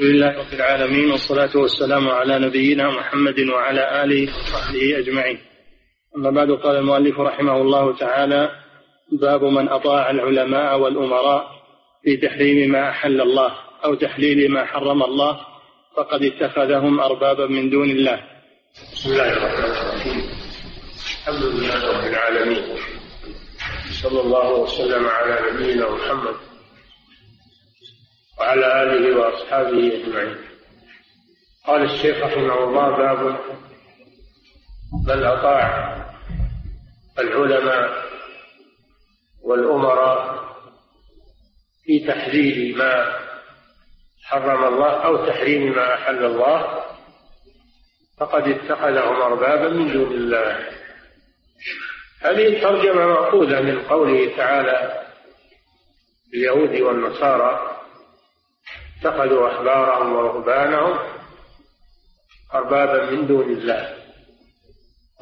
لله رب العالمين والصلاة والسلام على نبينا محمد وعلى آله وصحبه أجمعين. أما بعد قال المؤلف رحمه الله تعالى باب من أطاع العلماء والأمراء في تحريم ما أحل الله أو تحليل ما حرم الله فقد اتخذهم أربابا من دون الله. بسم الله الرحمن الرحيم. الحمد لله رب العالمين. صلى الله وسلم على نبينا محمد وعلى آله وأصحابه أجمعين. قال الشيخ رحمه الله باب من أطاع العلماء والأمراء في تحليل ما حرم الله أو تحريم ما أحل الله فقد اتخذهم أربابا من دون الله. هذه الترجمة مأخوذة من قوله تعالى اليهود والنصارى اتخذوا أحبارهم ورهبانهم أربابا من دون الله.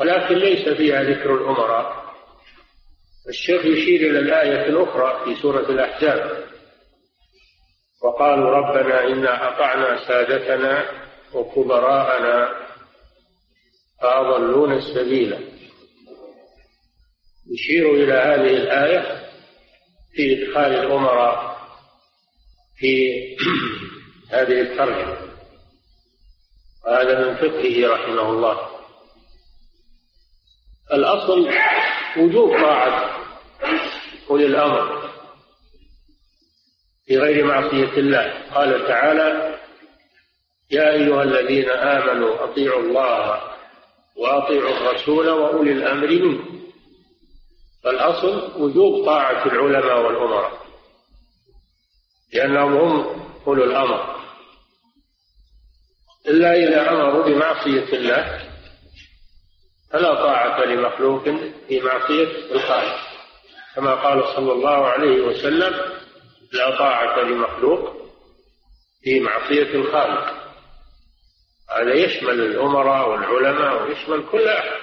ولكن ليس فيها ذكر الأمراء. الشيخ يشير إلى الآية الأخرى في سورة الأحزاب. وقالوا ربنا إنا أطعنا سادتنا وكبراءنا فأضلونا السبيل. يشير إلى هذه الآية في إدخال الأمراء. في هذه الترجمة. وهذا من فقهه رحمه الله. الأصل وجوب طاعة أولي الأمر في غير معصية الله. قال تعالى يا أيها الذين آمنوا أطيعوا الله وأطيعوا الرسول وأولي الأمر منكم. فالأصل وجوب طاعة العلماء والأمراء. لأنهم هم أولو الأمر. إلا إذا أمروا بمعصية الله فلا طاعة لمخلوق في معصية الخالق. كما قال صلى الله عليه وسلم لا طاعة لمخلوق في معصية الخالق. هذا يشمل الأمراء والعلماء ويشمل كل أحد.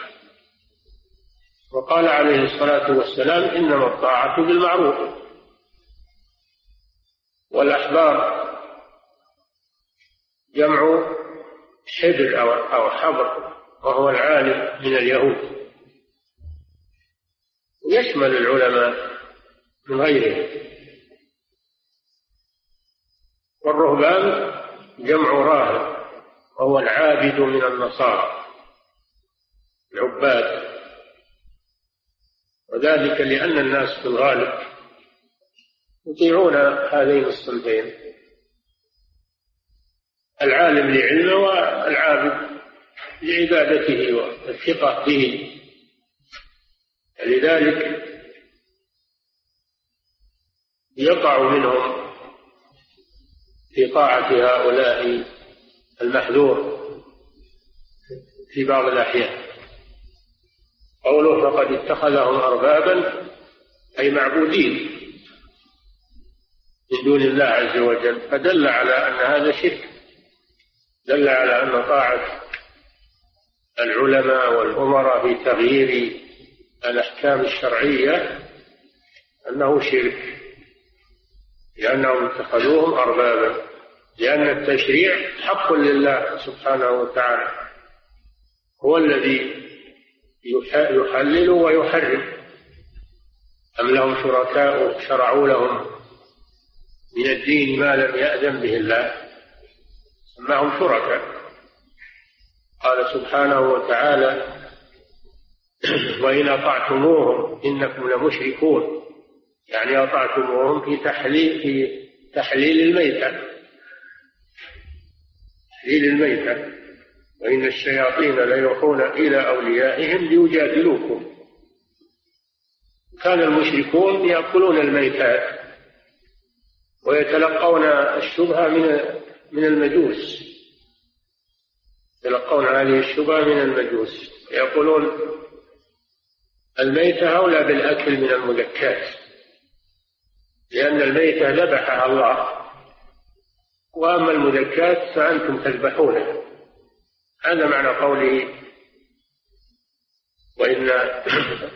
وقال عليه الصلاة والسلام إنما الطاعة بالمعروف. والأحبار جمع حبر أو حبر وهو العالم من اليهود. ويشمل العلماء من غيرهم. والرهبان جمع راهب وهو العابد من النصارى العباد. وذلك لأن الناس في الغالب يطيعون هذين الصنفين. العالم لعلمه والعابد لعبادته والثقة به. لذلك يقع منهم في طاعة هؤلاء المحذور في بعض الأحيان. قوله فقد اتخذهم أربابا أي معبودين. من دون الله عز وجل فدل على أن هذا شرك. دل على أن طاعة العلماء والأمراء في تغيير الأحكام الشرعية أنه شرك لأنهم اتخذوهم أربابا لأن التشريع حق لله سبحانه وتعالى هو الذي يحلل ويحرم. أم لهم شركاء شرعوا لهم من الدين ما لم يأذن به الله. سماهم شركاء. قال سبحانه وتعالى وإن أطعتموهم إنكم لمشركون. يعني أطعتموهم في تحليل في تحليل الميتة. تحليل الميتة. وإن الشياطين ليوحون إلى أوليائهم ليجادلوكم. كان المشركون يأكلون الميتات ويتلقون الشبهة من من المجوس. يتلقون هذه الشبهة من المجوس. يقولون الميتة أولى بالأكل من المذكات لأن الميتة ذبحها الله. وأما المذكات فأنتم تذبحونها هذا معنى قوله. وإن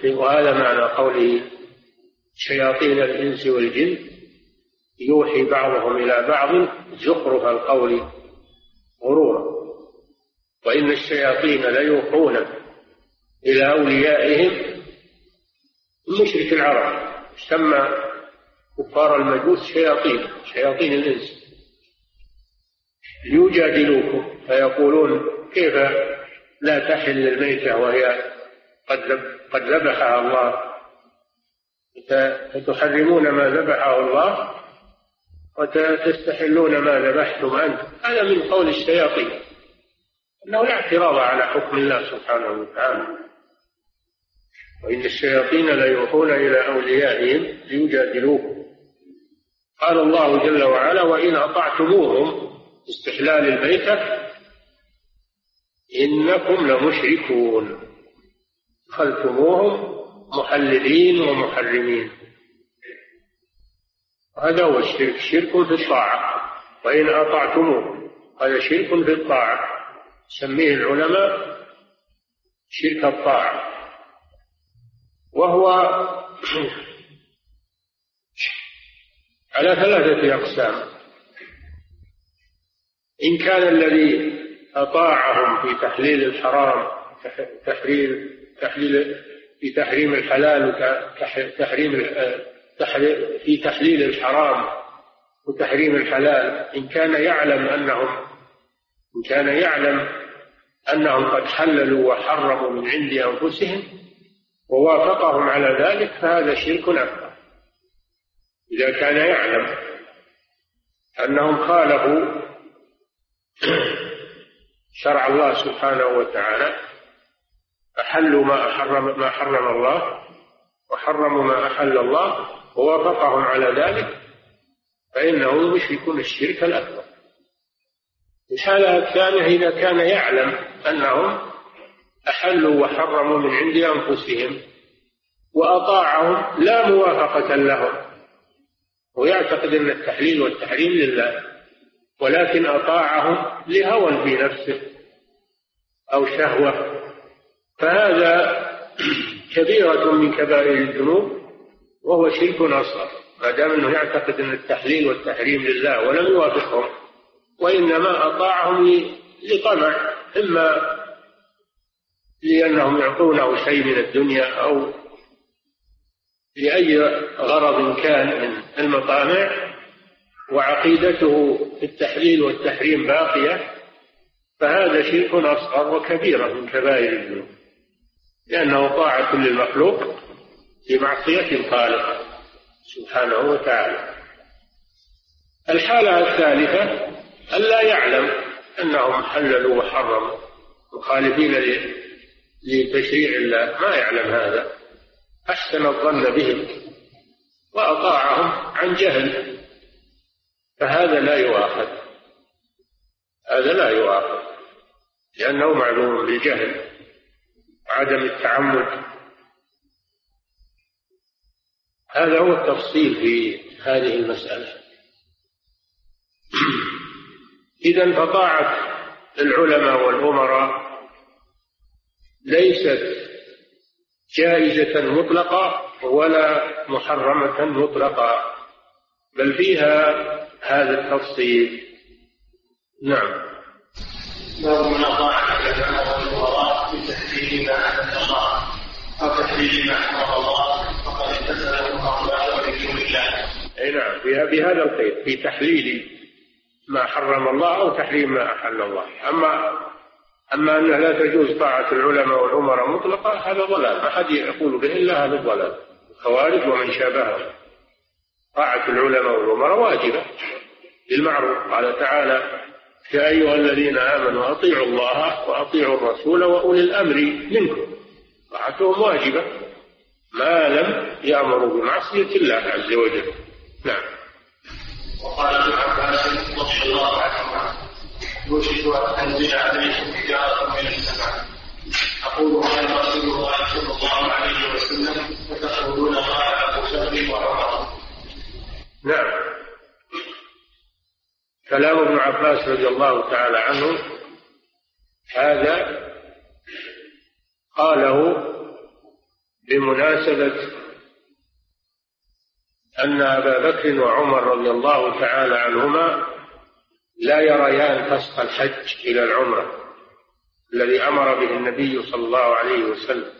وهذا معنى قوله شياطين الإنس والجن. يوحي بعضهم إلى بعض زخرف القول غرورا. وإن الشياطين ليوحون إلى أوليائهم مشرك العرب سمى كفار المجوس شياطين شياطين الإنس. يجادلوكم فيقولون كيف لا تحل الميتة وهي قد قد ذبحها الله؟ فتحرمون ما ذبحه الله؟ وتستحلون ما ذبحتم أنتم هذا من قول الشياطين. أنه لا اعتراض على حكم الله سبحانه وتعالى. وإن الشياطين ليوحون إلى أوليائهم ليجادلوكم قال الله جل وعلا وإن أطعتموهم استحلال الميتة إنكم لمشركون خلتموهم محللين ومحرمين. هذا هو الشرك. شرك في الطاعة. وإن أطعتموه هذا شرك في الطاعة. يسميه العلماء شرك الطاعة. وهو على ثلاثة أقسام. إن كان الذي أطاعهم في تحليل الحرام تحليل تحليل في تحريم الحلال وتحريم في تحليل الحرام وتحريم الحلال إن كان يعلم أنهم إن كان يعلم أنهم قد حللوا وحرموا من عند أنفسهم ووافقهم على ذلك فهذا شرك أكبر. إذا كان يعلم أنهم خالفوا شرع الله سبحانه وتعالى أحلوا ما حرم ما حرم الله وحرموا ما أحل الله ووافقهم على ذلك فإنه يشركون الشرك الأكبر. الحالة الثانية إذا كان يعلم أنهم أحلوا وحرموا من عند أنفسهم وأطاعهم لا موافقة لهم. ويعتقد أن التحليل والتحريم لله ولكن أطاعهم لهوى في نفسه أو شهوة. فهذا كبيرة من كبائر الذنوب. وهو شرك أصغر. ما دام أنه يعتقد أن التحليل والتحريم لله ولم يوافقهم وإنما أطاعهم لطمع إما لأنهم يعطونه شيء من الدنيا أو لأي غرض كان من المطامع وعقيدته في التحليل والتحريم باقية فهذا شرك أصغر وكبيرة من كبائر الذنوب لأنه طاعة للمخلوق في معصية الخالق سبحانه وتعالى. الحالة الثالثة أن لا يعلم أنهم حللوا وحرموا. مخالفين لتشريع الله ما يعلم هذا. أحسن الظن بهم وأطاعهم عن جهل. فهذا لا يؤاخذ. هذا لا يؤاخذ لأنه معلوم بالجهل وعدم التعمد. هذا هو التفصيل في هذه المسألة. إذا فطاعة العلماء والأمراء ليست جائزة مطلقة ولا محرمة مطلقة بل فيها هذا التفصيل. نعم. باب من أطاع العلماء في تحليل ما احل الله أو تحليل ما حرم الله فقد اتخذه اقوال من دون الله. أي نعم بهذا القيد في تحليل ما حرم الله أو تحريم ما أحل الله. أما أما أنه لا تجوز طاعة العلماء والأمراء مطلقة هذا ضلال. ما حد يقول به إلا هذا الضلال. الخوارج ومن شابههم طاعة العلماء والأمراء واجبة. بالمعروف. قال تعالى يا أيها الذين آمنوا أطيعوا الله وأطيعوا الرسول وأولي الأمر منكم. طاعتهم واجبة. ما لم يأمروا بمعصية الله عز وجل. نعم. وقال ابن عباس رضي الله عنهما يوشك أن تنزل عليكم حجارة من السماء. أقول قال رسول الله صلى الله عليه وسلم فتقولون قال أبو بكر وعمر. نعم. كلام ابن عباس رضي الله تعالى عنه هذا قاله بمناسبة أن أبا بكر وعمر رضي الله تعالى عنهما لا يريان فسخ الحج إلى العمرة الذي أمر به النبي صلى الله عليه وسلم.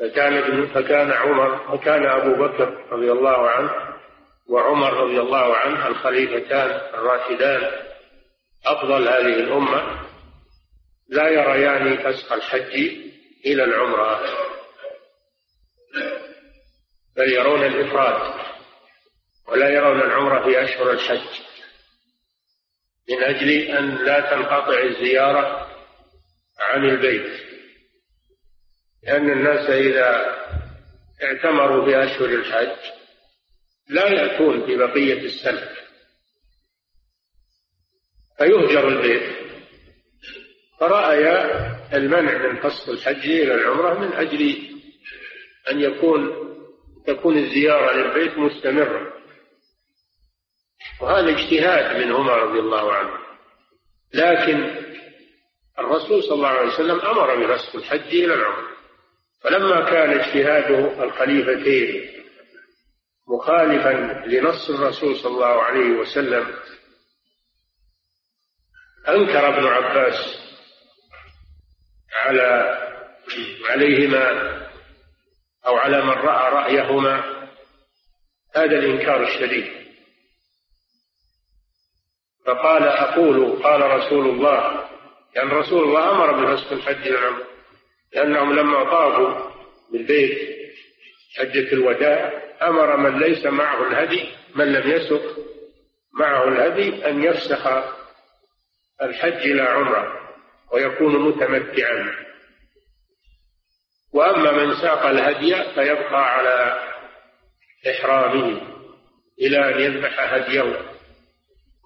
فكان فكان عمر فكان أبو بكر رضي الله عنه وعمر رضي الله عنه الخليفتان الراشدان أفضل هذه الأمة لا يريان فسخ الحج إلى العمرة. بل يرون الإفراد ولا يرون العمرة في أشهر الحج. من أجل أن لا تنقطع الزيارة عن البيت. لأن الناس إذا اعتمروا في أشهر الحج لا يأتون في بقية السنة. فيهجر البيت. فرأي المنع من فصل الحج إلى العمرة من أجل أن يكون تكون الزيارة للبيت مستمرة. وهذا اجتهاد منهما رضي الله عنه. لكن الرسول صلى الله عليه وسلم أمر برسم الحج إلى العمرة فلما كان اجتهاد الخليفتين مخالفا لنص الرسول صلى الله عليه وسلم أنكر ابن عباس على عليهما أو على من رأى رأيهما هذا الإنكار الشديد. فقال أقول قال رسول الله لأن يعني رسول الله أمر بفسخ الحج للعمر لأنهم لما طافوا بالبيت حجة الوداع أمر من ليس معه الهدي من لم يسق معه الهدي أن يفسخ الحج إلى عمرة ويكون متمتعا. وأما من ساق الهدي فيبقى على إحرامه إلى أن يذبح هديه.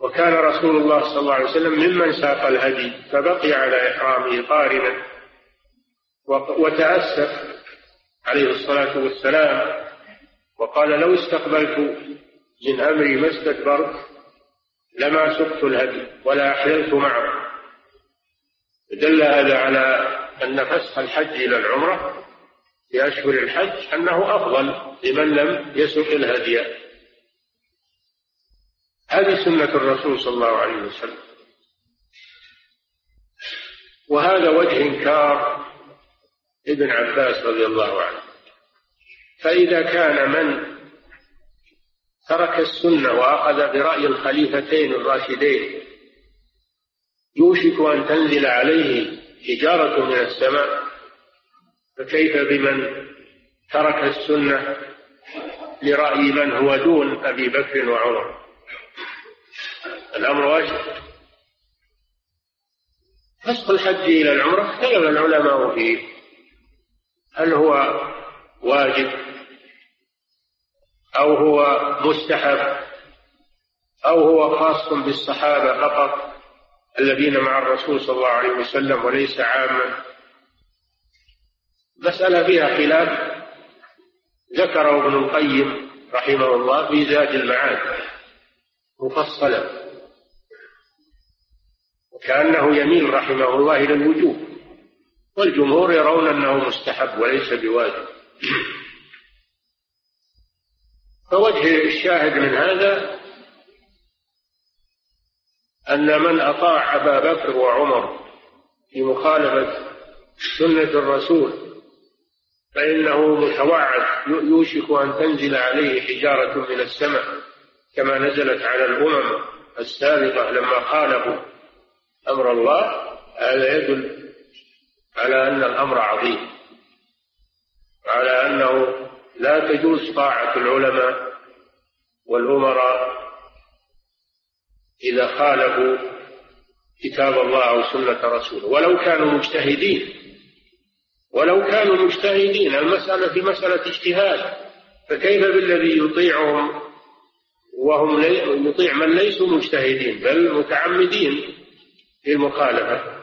وكان رسول الله صلى الله عليه وسلم ممن ساق الهدي فبقي على إحرامه قارنا. وتأسف عليه الصلاة والسلام وقال لو استقبلت من أمري ما استدبرت لما سقت الهدي ولا أحللت معه. دل هذا على أن فسخ الحج إلى العمرة في أشهر الحج أنه أفضل لمن لم يسق الهدي. هذه سنة الرسول صلى الله عليه وسلم. وهذا وجه إنكار ابن عباس رضي الله عنه. فإذا كان من ترك السنة وأخذ برأي الخليفتين الراشدين يوشك أن تنزل عليه حجارة من السماء. فكيف بمن ترك السنة لرأي من هو دون أبي بكر وعمر؟ الأمر واجب. فسخ الحج إلى العمرة اختلف العلماء فيه. هل هو واجب أو هو مستحب أو هو خاص بالصحابة فقط الذين مع الرسول صلى الله عليه وسلم وليس عاما؟ مسألة فيها خلاف ذكره ابن القيم رحمه الله في زاد المعاد مفصلا وكأنه يميل رحمه الله إلى الوجوب والجمهور يرون أنه مستحب وليس بواجب. فوجه الشاهد من هذا أن من أطاع أبا بكر وعمر في مخالفة سنة الرسول فإنه متوعد يوشك أن تنزل عليه حجارة من السماء كما نزلت على الأمم السابقة لما خالفوا أمر الله. هذا يدل على أن الأمر عظيم وعلى أنه لا تجوز طاعة العلماء والأمراء إذا خالفوا كتاب الله أو سنة رسوله ولو كانوا مجتهدين. ولو كانوا مجتهدين المسألة في مسألة اجتهاد فكيف بالذي يطيعهم وهم يطيع من ليسوا مجتهدين بل متعمدين في المخالفة؟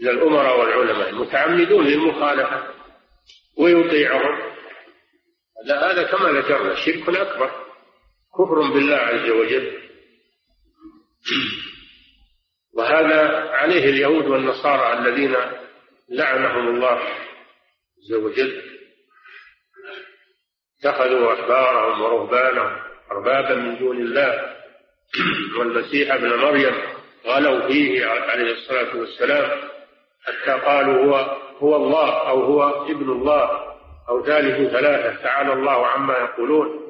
للأمراء والعلماء المتعمدون للمخالفة ويطيعهم. هذا كما ذكرنا شرك أكبر كفر بالله عز وجل. وهذا عليه اليهود والنصارى الذين لعنهم الله عز وجل. اتخذوا أحبارهم ورهبانهم أربابا من دون الله. والمسيح ابن مريم غلوا فيه عليه الصلاة والسلام حتى قالوا هو هو الله أو هو ابن الله أو ثالث ثلاثة. تعالى الله عما يقولون.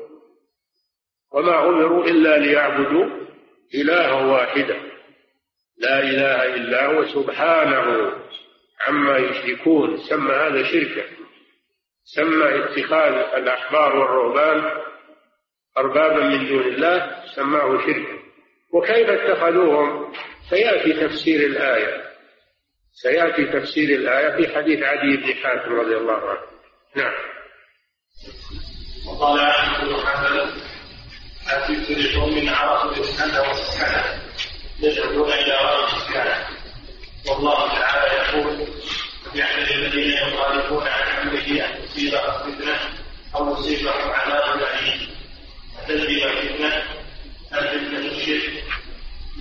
وما أمروا إلا ليعبدوا إلها واحدا. لا إله إلا هو سبحانه. عما يشركون سمى هذا شركا. سمى اتخاذ الأحبار والرهبان أربابا من دون الله سماه شركا. وكيف اتخذوهم؟ سيأتي تفسير الآية. سيأتي تفسير الآية في حديث عدي بن حاتم رضي الله عنه. نعم. وقال أحمد بن حنبل أتيت لقوم عرفوا الإسلام والسكنة يدعون إلى غير الإسلام والله تعالى يقول فليحذر الذين يخالفون عن أمره أن تصيبهم فتنة أو يصيبهم عذاب أليم تجري الفتنة الفتنة الشرك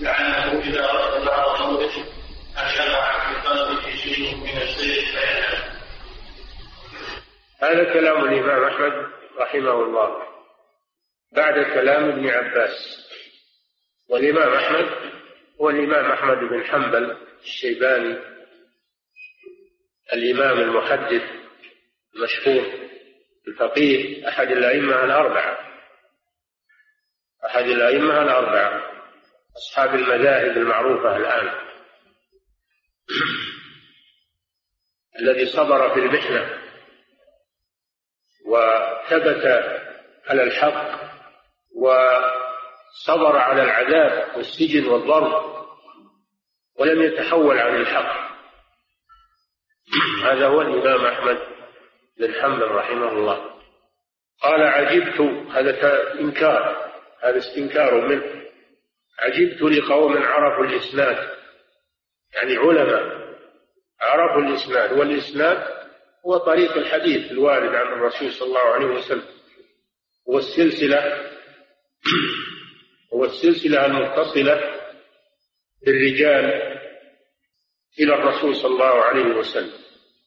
لعله إذا رد بعض قوله أن يقع في قلبه شيء من الشرك فيذهب هذا كلام الإمام أحمد رحمه الله. بعد كلام ابن عباس. والإمام أحمد هو الإمام أحمد بن حنبل الشيباني. الإمام المحدث المشهور الفقيه أحد الأئمة الأربعة. أحد الأئمة الأربعة. أصحاب المذاهب المعروفة الآن. الذي صبر في المحنة وثبت على الحق وصبر على العذاب والسجن والضرب ولم يتحول عن الحق. هذا هو الإمام أحمد بن حنبل رحمه الله. قال عجبت هذا إنكار هذا استنكار منه. عجبت لقوم عرفوا الإسناد يعني علماء عرفوا الإسناد والإسناد هو طريق الحديث الوارد عن الرسول صلى الله عليه وسلم. هو السلسلة هو السلسلة المتصلة بالرجال إلى الرسول صلى الله عليه وسلم.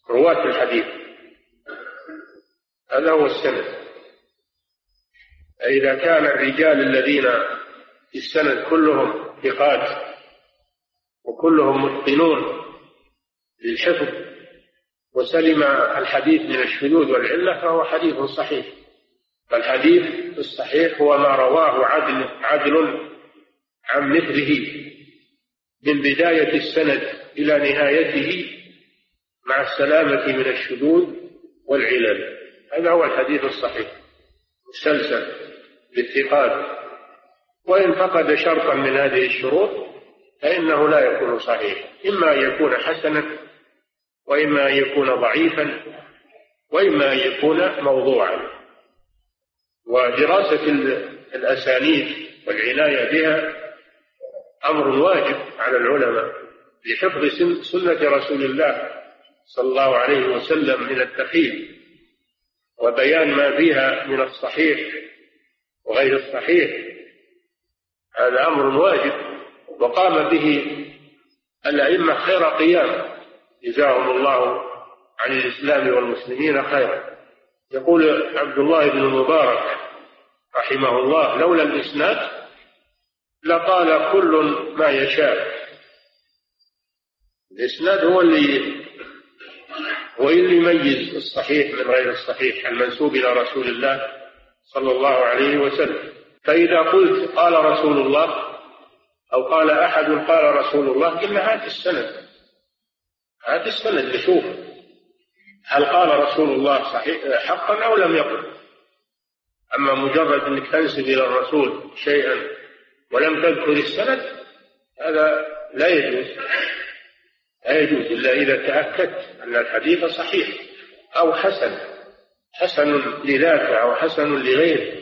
رواة الحديث. هذا هو السند فإذا كان الرجال الذين في السند كلهم ثقات وكلهم متقنون للحفظ وسلم الحديث من الشذوذ والعلة فهو حديث صحيح. فالحديث الصحيح هو ما رواه عدل عدل عن مثله. من بداية السند إلى نهايته مع السلامة من الشذوذ والعلل. هذا هو الحديث الصحيح. مسلسل بالثقات وإن فقد شرطا من هذه الشروط فإنه لا يكون صحيحا إما أن يكون حسنا وإما أن يكون ضعيفا وإما أن يكون موضوعا. ودراسة الأسانيد والعناية بها أمر واجب على العلماء. لحفظ سنة رسول الله صلى الله عليه وسلم من التخيل وبيان ما فيها من الصحيح وغير الصحيح. هذا أمر واجب وقام به الأئمة خير قيام. جزاهم الله عن الإسلام والمسلمين خيرا. يقول عبد الله بن المبارك رحمه الله لولا الإسناد لقال كل ما يشاء. الإسناد هو اللي هو اللي يميز الصحيح من غير الصحيح المنسوب إلى رسول الله صلى الله عليه وسلم. فإذا قلت قال رسول الله أو قال أحد قال رسول الله قلنا هات السند. هات السند نشوف هل قال رسول الله صحيح حقا أو لم يقل. أما مجرد أنك تنسب إلى الرسول شيئا ولم تذكر السند هذا لا يجوز. لا يجوز إلا إذا تأكدت أن الحديث صحيح أو حسن حسن لذاته أو حسن لغيره.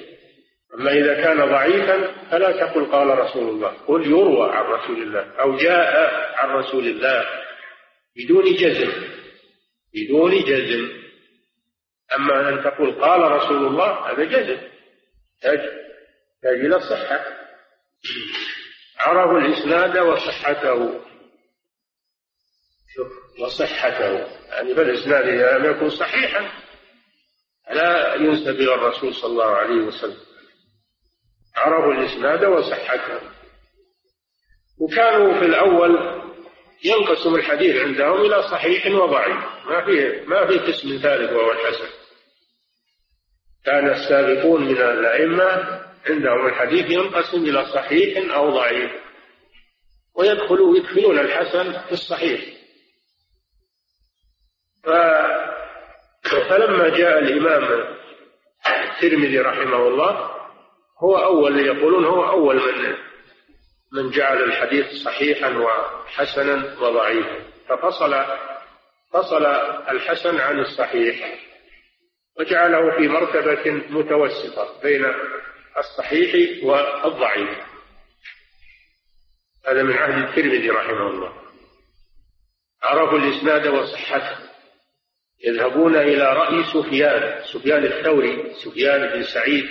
أما إذا كان ضعيفا فلا تقل قال رسول الله قل يروى عن رسول الله أو جاء عن رسول الله بدون جزم بدون جزم. أما أن تقول قال رسول الله هذا جزم تحتاج إلى الصحة. عرفوا الإسناد وصحته. وصحته. يعني فالإسناد إذا لم يكن صحيحا لا ينسب إلى الرسول صلى الله عليه وسلم. عرفوا الإسناد وصحته. وكانوا في الأول ينقسم الحديث عندهم إلى صحيح وضعيف. ما في ما في قسم ثالث وهو الحسن. كان السابقون من الأئمة عندهم الحديث ينقسم إلى صحيح أو ضعيف. ويدخلوا يدخلون الحسن في الصحيح. فلما جاء الإمام الترمذي رحمه الله هو أول يقولون هو أول من من جعل الحديث صحيحا وحسنا وضعيفا. ففصل فصل الحسن عن الصحيح وجعله في مرتبة متوسطة بين الصحيح والضعيف. هذا من عهد الترمذي رحمه الله. عرفوا الإسناد وصحته. يذهبون إلى رأي سفيان سفيان الثوري سفيان بن سعيد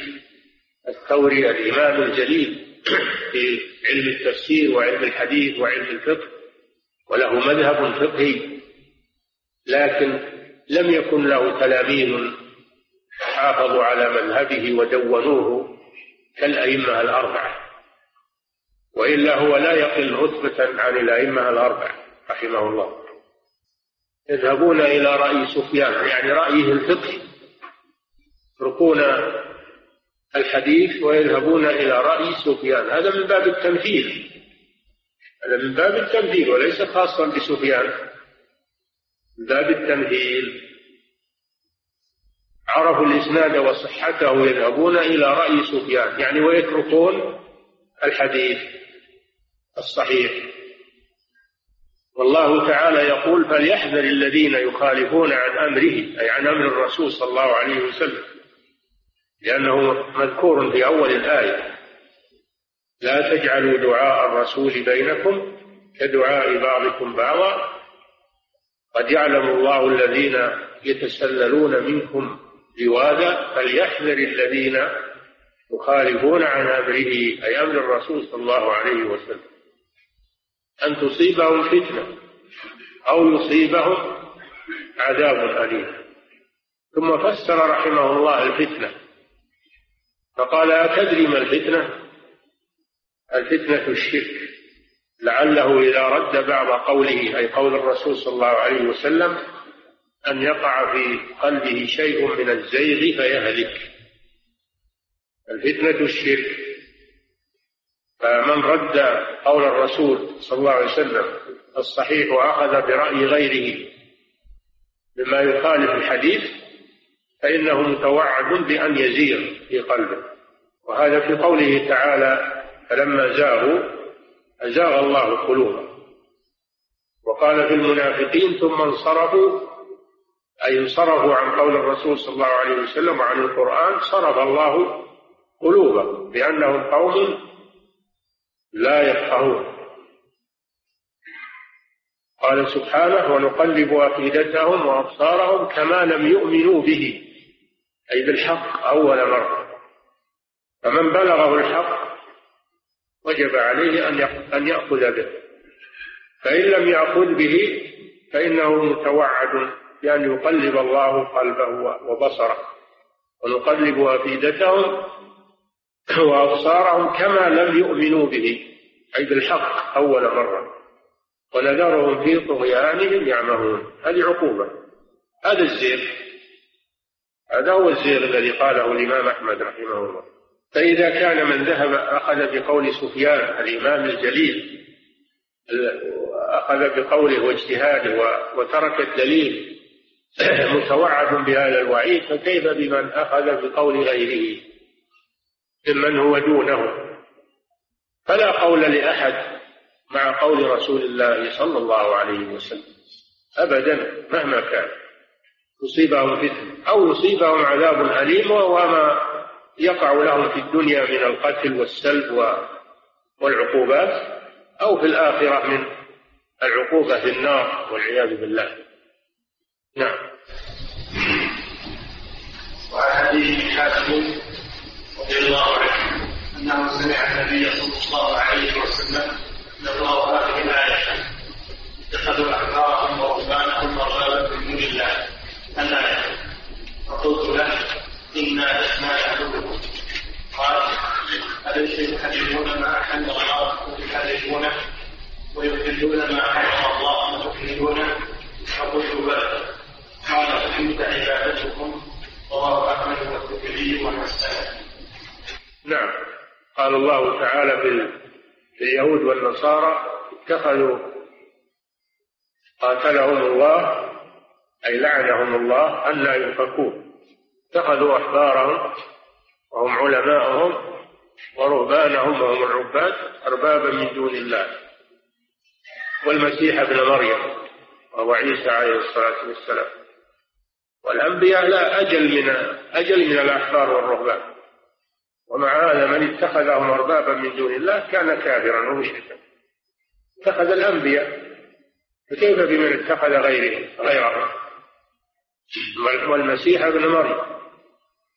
الثوري الإمام الجليل في علم التفسير وعلم الحديث وعلم الفقه وله مذهب فقهي لكن لم يكن له تلاميذ حافظوا على مذهبه ودونوه كالأئمة الأربعة. وإلا هو لا يقل رتبة عن الأئمة الأربعة رحمه الله. يذهبون إلى رأي سفيان يعني رأيه الفقهي يتركون الحديث ويذهبون إلى رأي سفيان. هذا من باب التمثيل هذا من باب التمثيل وليس خاصا بسفيان من باب التمثيل. عرفوا الإسناد وصحته يذهبون إلى رأي سفيان يعني ويتركون الحديث الصحيح. والله تعالى يقول فليحذر الذين يخالفون عن أمره أي عن أمر الرسول صلى الله عليه وسلم لأنه مذكور في أول الآية. لا تجعلوا دعاء الرسول بينكم كدعاء بعضكم بعضا. قد يعلم الله الذين يتسللون منكم لواذا فليحذر الذين يخالفون عن أمره أي أمر الرسول صلى الله عليه وسلم. أن تصيبهم فتنة أو يصيبهم عذاب أليم. ثم فسر رحمه الله الفتنة. فقال أتدري ما الفتنة؟ الفتنة الشرك. لعله إذا رد بعض قوله أي قول الرسول صلى الله عليه وسلم أن يقع في قلبه شيء من الزيغ فيهلك. الفتنة الشرك. فمن رد قول الرسول صلى الله عليه وسلم الصحيح وأخذ برأي غيره مما يخالف الحديث فإنه متوعد بأن يزيغ في قلبه. وهذا في قوله تعالى فلما زاغوا أزاغ الله قلوبهم. وقال في المنافقين ثم انصرفوا. أي انصرفوا عن قول الرسول صلى الله عليه وسلم وعن القرآن صرف الله قلوبهم بأنهم قوم لا يفقهون. قال سبحانه ونقلب أفئدتهم وأبصارهم كما لم يؤمنوا به. أي بالحق أول مرة. فمن بلغه الحق وجب عليه أن يأخذ به. فإن لم يأخذ به فإنه متوعد بأن يقلب الله قلبه وبصره. ونقلب أفئدتهم وأبصارهم كما لم يؤمنوا به أي بالحق أول مرة. ونذرهم في طغيانهم يعمهون. هذه عقوبة. هذا الزيغ هذا هو الزيغ الذي قاله الإمام أحمد رحمه الله. فإذا كان من ذهب أخذ بقول سفيان الإمام الجليل أخذ بقوله واجتهاده وترك الدليل متوعد بهذا الوعيد فكيف بمن أخذ بقول غيره؟ ممن هو دونه. فلا قول لأحد مع قول رسول الله صلى الله عليه وسلم. أبدا مهما كان. يصيبهم فتنة أو يصيبهم عذاب أليم وما يقع لهم في الدنيا من القتل والسلب والعقوبات أو في الآخرة من العقوبة في النار والعياذ بالله. نعم. وعن ابي حاتم الله عنه. أنه سمع النبي صلى الله عليه وسلم يقرأ هذه الآية. اتخذوا أحبارهم ورهبانهم اربابا من دون الله. الايه فقلت له إنا لسنا يعبدكم قال اليس يحرمون ما أحل الله ويحرمونه ويحلون ما حرم الله ويحلونه فقلت بلى. قال فهمت عبادتكم. رواه أحمد والترمذي والحسن نعم. قال الله تعالى في اليهود والنصارى اتخذوا قاتلهم الله أي لعنهم الله أن لا يؤفكون اتخذوا أحبارهم وهم علماءهم ورهبانهم وهم العباد أربابا من دون الله. والمسيح ابن مريم وهو عيسى عليه الصلاة والسلام. والأنبياء لا أجل من أجل من الأحبار والرهبان. ومع هذا من اتخذهم أربابا من دون الله كان كافرا ومشركا. اتخذ الأنبياء فكيف بمن اتخذ غيرهم غيرهم؟ والمسيح ابن مريم.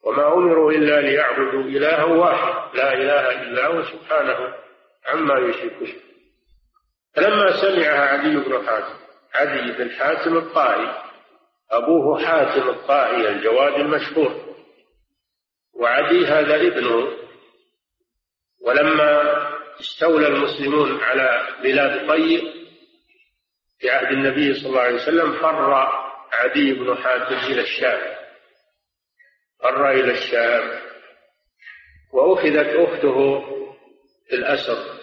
وما أمروا إلا ليعبدوا إلها واحد لا إله إلا هو سبحانه عما يشركون. فلما سمعها عدي بن حاتم عدي بن حاتم الطائي أبوه حاتم الطائي الجواد المشهور وعدي هذا ابنه ولما استولى المسلمون على بلاد طي في عهد النبي صلى الله عليه وسلم فر عدي بن حاتم إلى الشام. فر إلى الشام. وأخذت أخته في الأسر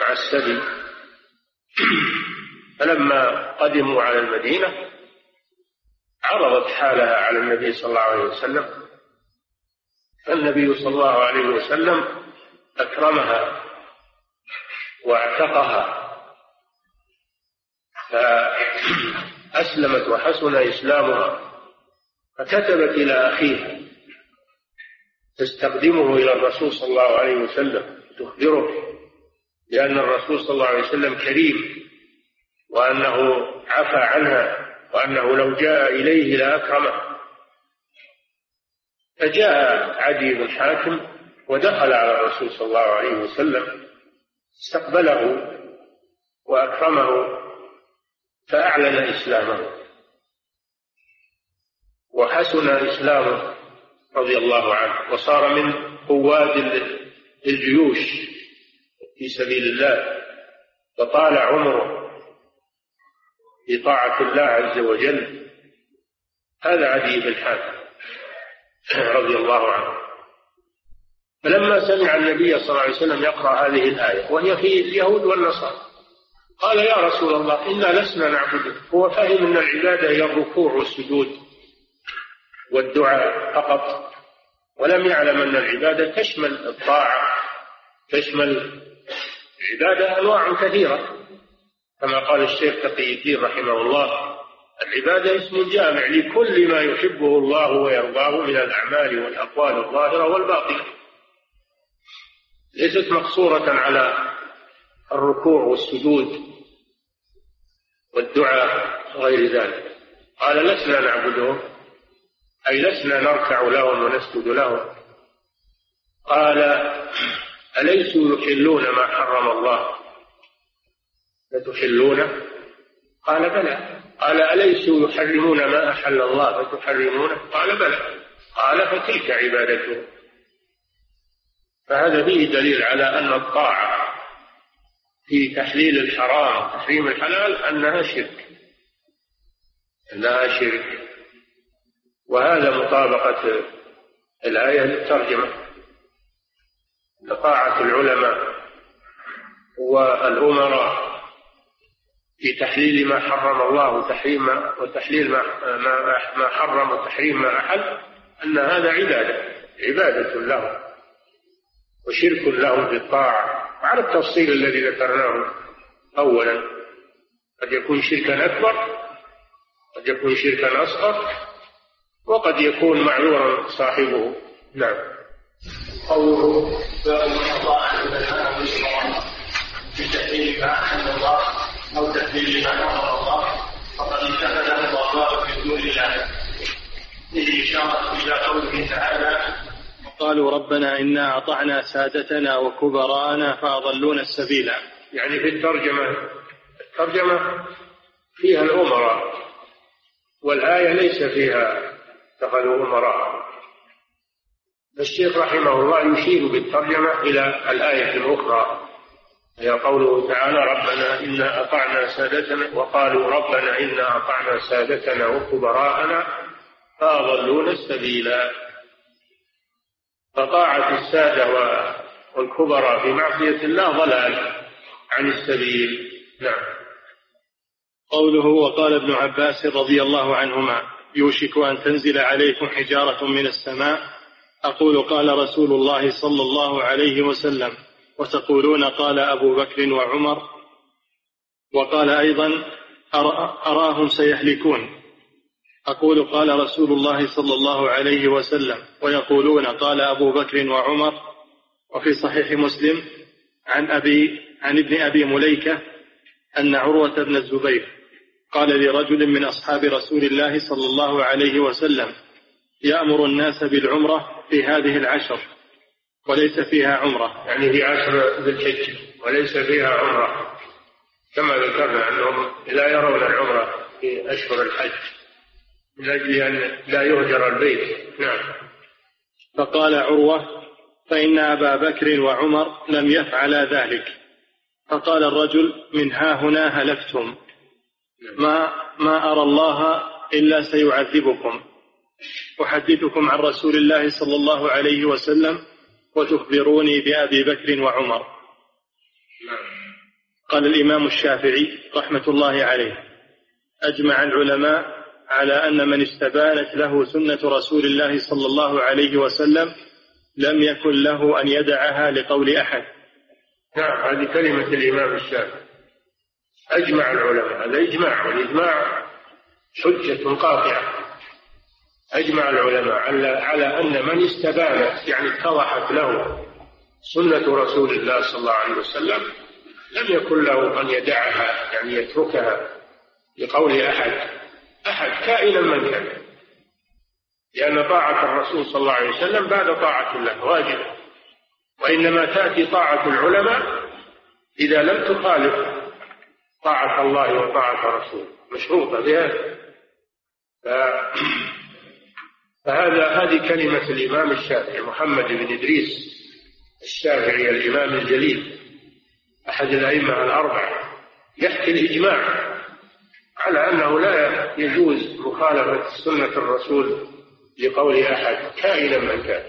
مع السبي. فلما قدموا على المدينة عرضت حالها على النبي صلى الله عليه وسلم. فالنبي صلى الله عليه وسلم أكرمها واعتقها فأسلمت وحسن إسلامها. فكتبت إلى أخيها. تستقدمه إلى الرسول صلى الله عليه وسلم. تخبره بأن الرسول صلى الله عليه وسلم كريم. وأنه عفى عنها. وأنه لو جاء إليه لأكرمه. فجاء عدي بن حاتم ودخل على الرسول صلى الله عليه وسلم استقبله وأكرمه فأعلن إسلامه. وحسن إسلامه رضي الله عنه وصار من قواد الجيوش في سبيل الله فطال عمره في طاعة الله عز وجل. هذا عدي بن حاتم. رضي الله عنه. فلما سمع النبي صلى الله عليه وسلم يقرأ هذه الآية وهي في اليهود والنصارى قال يا رسول الله إنا لسنا نعبدك هو فهم أن العبادة هي الركوع والسجود والدعاء فقط ولم يعلم أن العبادة تشمل الطاعة تشمل العبادة أنواع كثيرة. كما قال الشيخ تقي الدين رحمه الله العبادة اسم جامع لكل ما يحبه الله ويرضاه من الأعمال والأقوال الظاهرة والباطنة. ليست مقصورة على الركوع والسجود والدعاء غير ذلك. قال لسنا نعبدهم أي لسنا نركع لهم ونسجد لهم. قال أليسوا يحلون ما حرم الله؟ فتحلونه قال بلى. قال أليسوا يحرمون ما أحل الله فتحرمونه قال بلى. قال فتلك عبادته فهذا فيه دليل على أن الطاعة في تحليل الحرام تحريم الحلال أنها شرك. أنها شرك. وهذا مطابقة الآية للترجمة لطاعة العلماء والأمراء في تحليل ما حرم الله وتحريم وتحليل ما ما حرم وتحريم ما أحل أن هذا عبادة عبادة له وشرك له في الطاعة. وعلى التفصيل الذي ذكرناه أولا قد يكون شركا أكبر قد يكون شركا أصغر وقد يكون معذورا صاحبه. نعم. قوله باب اطاع العلماء في تحليل ما أحل الله أو تحليل ما حرم الله فقد اتخذه الله من دون الله فيه إشارة إلى قوله تعالى قالوا ربنا إنا أطعنا سادتنا وكبراءنا فأضلونا السبيل يعني في الترجمة الترجمة فيها الأمراء والآية ليس فيها اتخذوا أمراء. الشيخ رحمه الله يشير بالترجمة إلى الآية الأخرى. هي قوله تعالى ربنا إنا أطعنا سادتنا وقالوا ربنا إنا أطعنا سادتنا وكبراءنا فأضلونا السبيلا. فطاعة السادة والكبراء في معصية الله ضلال عن السبيل. نعم. قوله وقال ابن عباس رضي الله عنهما يوشك أن تنزل عليكم حجارة من السماء. أقول قال رسول الله صلى الله عليه وسلم وتقولون قال أبو بكر وعمر وقال أيضا أراهم سيهلكون. أقول قال رسول الله صلى الله عليه وسلم ويقولون قال أبو بكر وعمر وفي صحيح مسلم عن أبي عن ابن أبي مليكة أن عروة بن الزبير قال لرجل من أصحاب رسول الله صلى الله عليه وسلم يأمر الناس بالعمرة في هذه العشر. وليس فيها عمرة. يعني في عشر ذي الحجة. وليس فيها عمرة. كما ذكرنا أنهم لا يرون العمرة في أشهر الحج. من أجل أن لا يهجر البيت. نعم. فقال عروة فإن أبا بكر وعمر لم يفعلا ذلك. فقال الرجل من ها هنا هلكتم. ما ما أرى الله إلا سيعذبكم. أحدثكم عن رسول الله صلى الله عليه وسلم وتخبروني بأبي بكر وعمر. قال الإمام الشافعي رحمة الله عليه أجمع العلماء على أن من استبانت له سنة رسول الله صلى الله عليه وسلم لم يكن له أن يدعها لقول أحد. نعم هذه كلمة الإمام الشافعي. أجمع العلماء هذا إجماع والإجماع حجة قاطعة. أجمع العلماء على على أن من استبانت يعني اتضحت له سنة رسول الله صلى الله عليه وسلم لم يكن له أن يدعها يعني يتركها لقول أحد. أحد كائنا من كان. لأن طاعة الرسول صلى الله عليه وسلم بعد طاعة الله واجب. وإنما تأتي طاعة العلماء إذا لم تخالف طاعة الله وطاعة رسوله مشروطة بهذا فهذا هذه كلمة الإمام الشافعي محمد بن إدريس الشافعي الإمام الجليل أحد الأئمة الأربعة يحكي الإجماع على أنه لا يجوز مخالفة سنة الرسول لقول أحد كائنا من كان.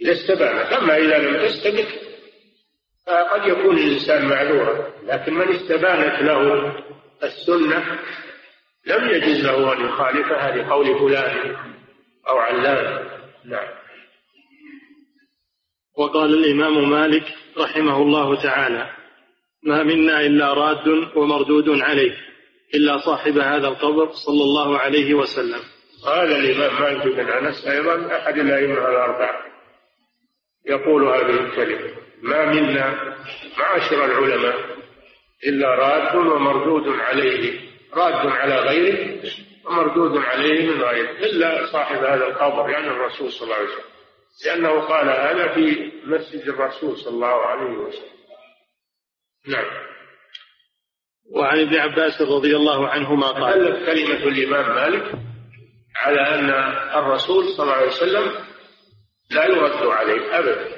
إذا استبانت أما إذا لم تستبن فقد يكون الإنسان معذورا لكن من استبانت له السنة لم يجوز له أن يخالفها لقول فلان أو علان. نعم. وقال الإمام مالك رحمه الله تعالى ما منا إلا راد ومردود عليه إلا صاحب هذا القبر صلى الله عليه وسلم. قال الإمام مالك بن أنس أيضا أحد الأئمة الأربعة يقول هذه الكلمة ما منا معاشر العلماء إلا راد ومردود عليه. راد على غيره ومردود عليه من غيره إلا صاحب هذا القبر يعني الرسول صلى الله عليه وسلم. لأنه قال هذا في مسجد الرسول صلى الله عليه وسلم. نعم. وعن ابن عباس رضي الله عنهما قال دلت كلمة الإمام مالك على أن الرسول صلى الله عليه وسلم لا يرد عليه أبدا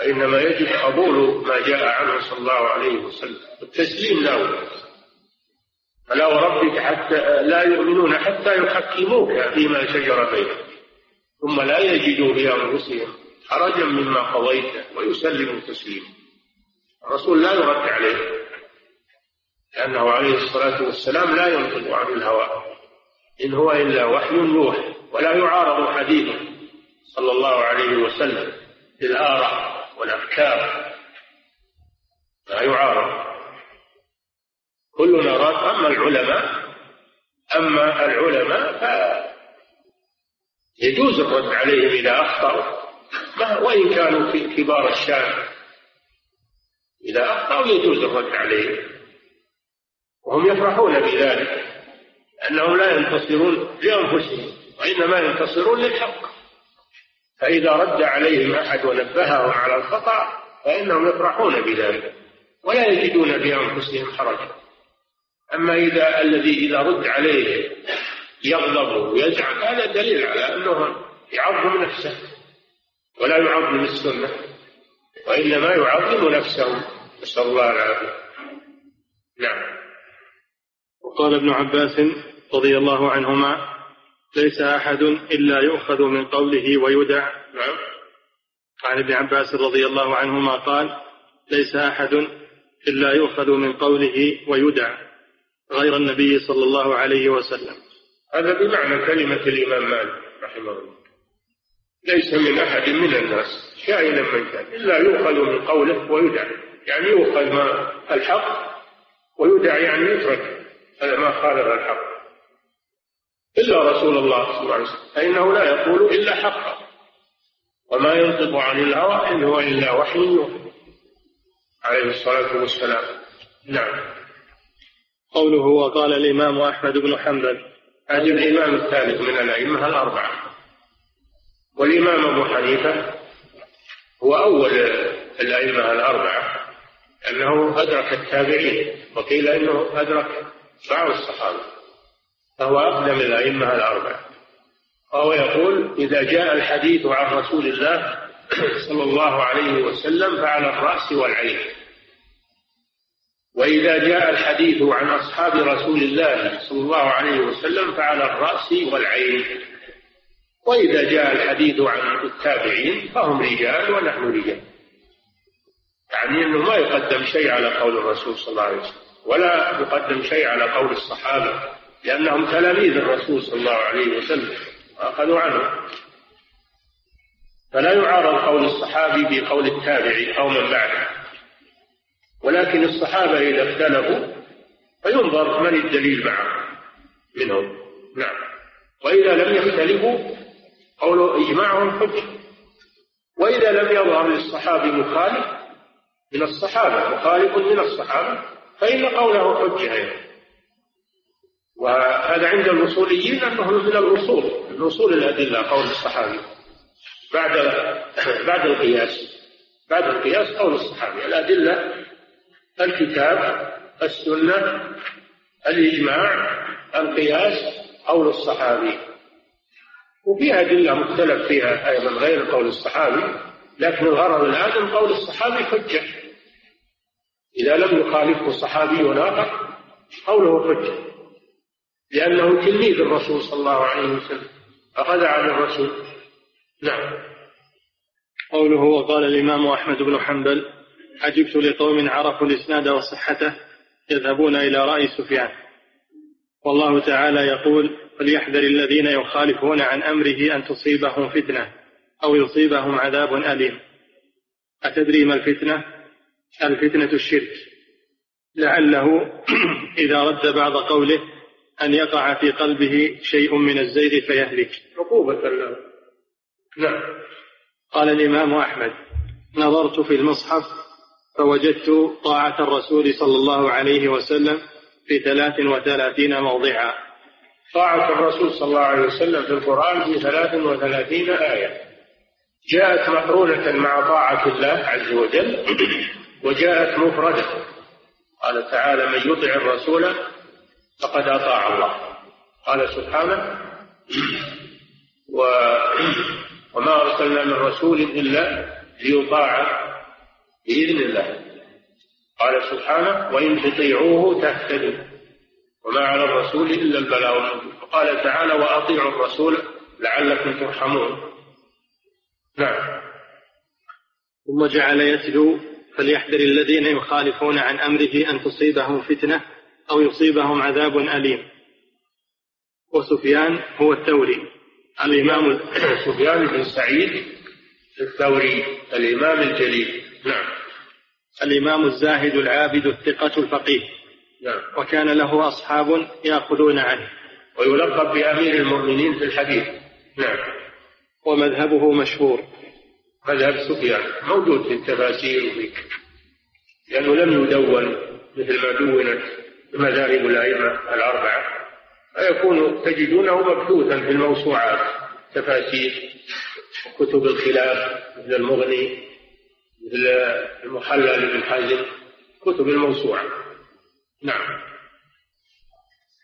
وإنما يجب قبول ما جاء عنه صلى الله عليه وسلم. والتسليم له فلا وربك حتى لا يؤمنون حتى يحكموك فيما شجر بينهم. ثم لا يجدوا بأنفسهم حرجا مما قضيت ويسلموا تسليما. الرسول لا يرد عليه لأنه عليه الصلاة والسلام لا ينطق عن الهوى. إن هو إلا وحي يوحى ولا يعارض حديثه. صلى الله عليه وسلم بالآراء والأفكار. لا يعارض. كلنا راد أما العلماء أما العلماء فيجوز الرد عليهم إذا أخطأوا. وإن كانوا في كبار الشام إذا أخطأوا يجوز الرد عليهم. وهم يفرحون بذلك أنهم لا ينتصرون لأنفسهم وإنما ينتصرون للحق. فإذا رد عليهم أحد ونبههم على الخطأ فإنهم يفرحون بذلك ولا يجدون بأنفسهم حرجا. أما إذا الذي إذا رد عليه يغضب ويزعم هذا دليل على أنه يعظم نفسه ولا يعظم السنة وإنما يعظم نفسه. نسأل الله العافية. نعم. وقال ابن عباس رضي الله عنهما ليس أحد إلا يؤخذ من قوله ويدع. نعم. عن ابن عباس رضي الله عنهما قال ليس أحد إلا يؤخذ من قوله ويدع. غير النبي صلى الله عليه وسلم. هذا بمعنى كلمة الإمام مالك رحمه الله. ليس من أحد من الناس كائنا من كان إلا يؤخذ من قوله ويدع يعني يؤخذ ما الحق ويدع يعني يترك ما خالف الحق. إلا رسول الله صلى الله عليه وسلم. فإنه لا يقول إلا حقا وما ينطق عن الهوى إن هو إلا وحي عليه الصلاة والسلام. نعم. قوله وقال الإمام أحمد بن حنبل. هذا الإمام الثالث من الأئمة الأربعة. والإمام أبو حنيفة هو أول الأئمة الأربعة أنه أدرك التابعين وقيل أنه أدرك بعض الصحابة فهو أقدم الأئمة الأربعة. وهو يقول إذا جاء الحديث عن رسول الله صلى الله عليه وسلم فعلى الرأس والعين. وإذا جاء الحديث عن أصحاب رسول الله صلى الله عليه وسلم فعلى الرأس والعين. وإذا جاء الحديث عن التابعين فهم رجال ونحن رجال. يعني أنه ما يقدم شيء على قول الرسول صلى الله عليه وسلم ولا يقدم شيء على قول الصحابة لأنهم تلاميذ الرسول صلى الله عليه وسلم وأخذوا عنه. فلا يعارض قول الصحابي بقول التابعي أو من بعده. ولكن الصحابة إذا اختلفوا فينظر من الدليل معه منهم. نعم. وإذا لم يختلفوا قول إجماعهم حجة وإذا لم يظهر للصحابي مخالف من الصحابة مخالف من الصحابة فإن قوله حجة أيضا. وهذا عند الأصوليين أنه من الأصول من أصول الأدلة قول الصحابي. بعد بعد القياس بعد القياس قول الصحابي. الأدلة الكتاب السنة الإجماع القياس قول الصحابي. وفيها أدلة مختلف فيها أيضا غير قول الصحابي لكن الغرض الآن قول الصحابي حجة. إذا لم يخالفه صحابي آخر قوله حجة. لأنه تلميذ الرسول صلى الله عليه وسلم. أخذ عن الرسول. نعم. قوله وقال الإمام أحمد بن حنبل عجبت لقوم عرفوا الإسناد وصحته يذهبون إلى رأي سفيان. والله تعالى يقول فليحذر الذين يخالفون عن أمره أن تصيبهم فتنة أو يصيبهم عذاب أليم. أتدري ما الفتنة؟ الفتنة الشرك. لعله إذا رد بعض قوله أن يقع في قلبه شيء من الزيغ فيهلك. عقوبة له نعم. قال الإمام أحمد نظرت في المصحف فوجدت طاعة الرسول صلى الله عليه وسلم في ثلاث وثلاثين موضعا. طاعة الرسول صلى الله عليه وسلم في القرآن في ثلاث وثلاثين آية. جاءت مقرونة مع طاعة الله عز وجل وجاءت مفردة. قال تعالى من يطع الرسول فقد أطاع الله. قال سبحانه و وما أرسلنا من رسول إلا ليطاع بإذن الله. قال سبحانه وإن تطيعوه تهتدوا. وما على الرسول إلا البلاغ المبين وقال تعالى وأطيعوا الرسول لعلكم ترحمون. نعم. ثم جعل يتلو فليحذر الذين يخالفون عن أمره أن تصيبهم فتنة أو يصيبهم عذاب أليم. وسفيان هو الثوري. الإمام سفيان بن سعيد الثوري الإمام الجليل. نعم. الإمام الزاهد العابد الثقة الفقيه. نعم. وكان له أصحاب يأخذون عنه. ويلقب بأمير المؤمنين في الحديث. نعم. ومذهبه مشهور. مذهب سفيان موجود في التفاسير وفي لأنه لم يدون مثل ما دونت مذاهب الأئمة الأربعة. فيكون تجدونه مبثوثا في الموسوعات. تفاسير كتب الخلاف مثل المغني. مثل المحلل بن حزم كتب الموسوعة. نعم.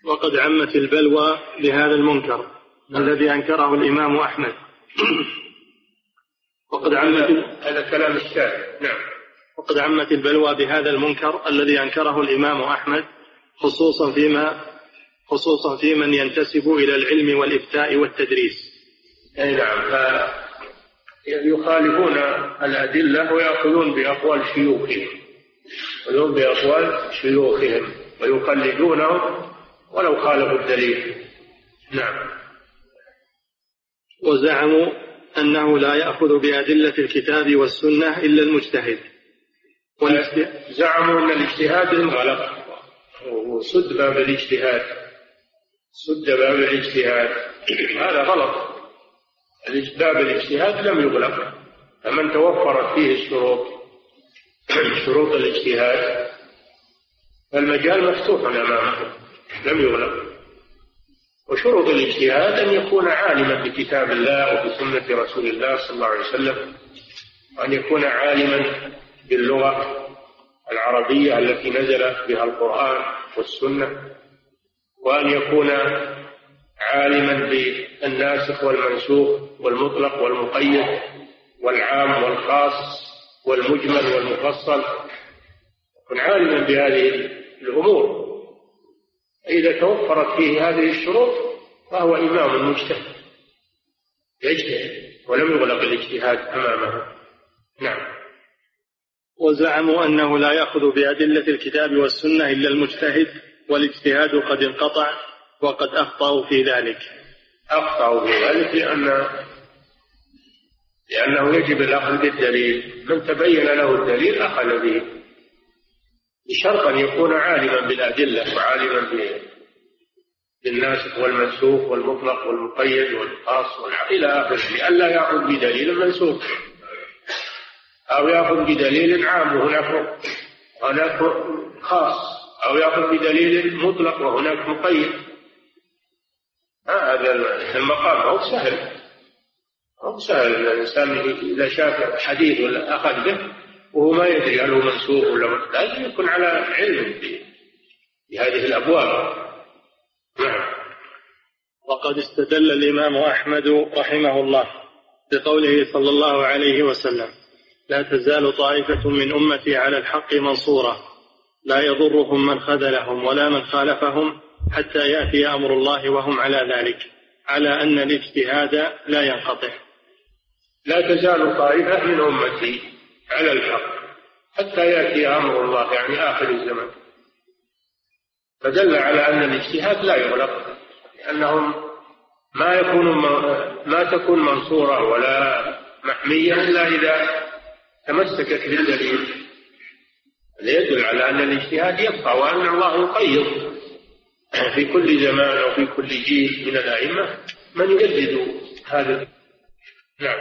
وقد عمت البلوى بهذا المنكر الذي أنكره الإمام أحمد. وقد عمت هذا كلام الشارع. نعم. وقد عمت البلوى بهذا المنكر الذي أنكره الإمام أحمد خصوصا فيما خصوصا في من ينتسب إلى العلم والإفتاء والتدريس. أي نعم. يخالفون الأدلة ويأخذون بأقوال شيوخهم يأخذون بأقوال شيوخهم ويقلدونهم ولو خالفوا الدليل. نعم. وزعموا أنه لا يأخذ بأدلة الكتاب والسنة إلا المجتهد. زعموا أن الاجتهاد انغلق وسد باب الاجتهاد سد باب الاجتهاد. هذا غلط. باب الاجتهاد لم يغلق فمن توفرت فيه الشروط شروط الاجتهاد فالمجال مفتوح أمامه لم يغلق. وشروط الاجتهاد أن يكون عالما بكتاب الله وبسنة رسول الله صلى الله عليه وسلم وأن يكون عالما باللغة العربية التي نزل بها القرآن والسنة وأن يكون عالما بالناسخ والمنسوخ والمطلق والمقيد والعام والخاص والمجمل والمفصل. يكون عالما بهذه الأمور. إذا توفرت فيه هذه الشروط فهو إمام مجتهد. يجتهد ولم يغلق الاجتهاد أمامه. نعم. وزعموا أنه لا يأخذ بأدلة الكتاب والسنة إلا المجتهد والاجتهاد قد انقطع. وقد أخطأوا في ذلك. أخطأوا في ذلك لأن لأنه يجب الأخذ بالدليل. من تبين له الدليل أخذ به. بشرط أن يكون عالما بالأدلة وعالما بالناسخ والمنسوخ والمطلق والمقيد والخاص إلى آخره. لئلا يأخذ بدليل منسوخ. أو يأخذ بدليل عام وهناك هناك خاص. أو يأخذ بدليل مطلق وهناك مقيد. هذا المقام هو سهل. هو سهل. الإنسان إذا شاف حديث ولا أخذ به وهو ما يدري هل هو منسوخ ولا لازم يكون على علم بهذه الأبواب. نعم. وقد استدل الإمام أحمد رحمه الله بقوله صلى الله عليه وسلم لا تزال طائفة من أمتي على الحق منصورة. لا يضرهم من خذلهم ولا من خالفهم حتى يأتي أمر الله وهم على ذلك على أن الاجتهاد لا ينقطع. لا تزال طائفة من أمتي على الحق حتى يأتي أمر الله يعني آخر الزمن فدل على أن الاجتهاد لا يغلق لأنهم ما يكون ما تكون منصورة ولا محمية إلا إذا تمسكت بالدليل. يدل على أن الاجتهاد يبقى وأن الله يقيض في كل زمان أو في كل جيل من الأئمة من يجدد هذا نعم.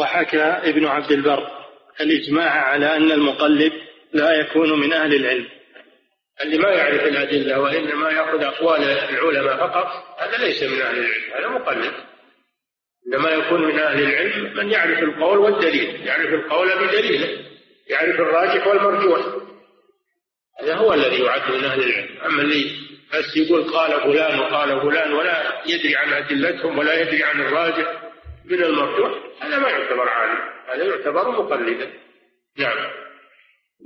وحكى ابن عبد البر الإجماع على أن المقلد لا يكون من أهل العلم. اللي ما يعرف الأدلة وإنما يأخذ أقوال العلماء فقط هذا ليس من أهل العلم هذا مقلد إنما يكون من أهل العلم من يعرف القول والدليل يعرف القول بدليله يعرف الراجح والمرجوح. هذا هو الذي يعد من أهل العلم. أما اللي بس يقول قال فلان وقال فلان ولا يدري عن أدلتهم ولا يدري عن الراجح من المرجوح هذا ما يعتبر عالم هذا يعتبر مقلدا. نعم.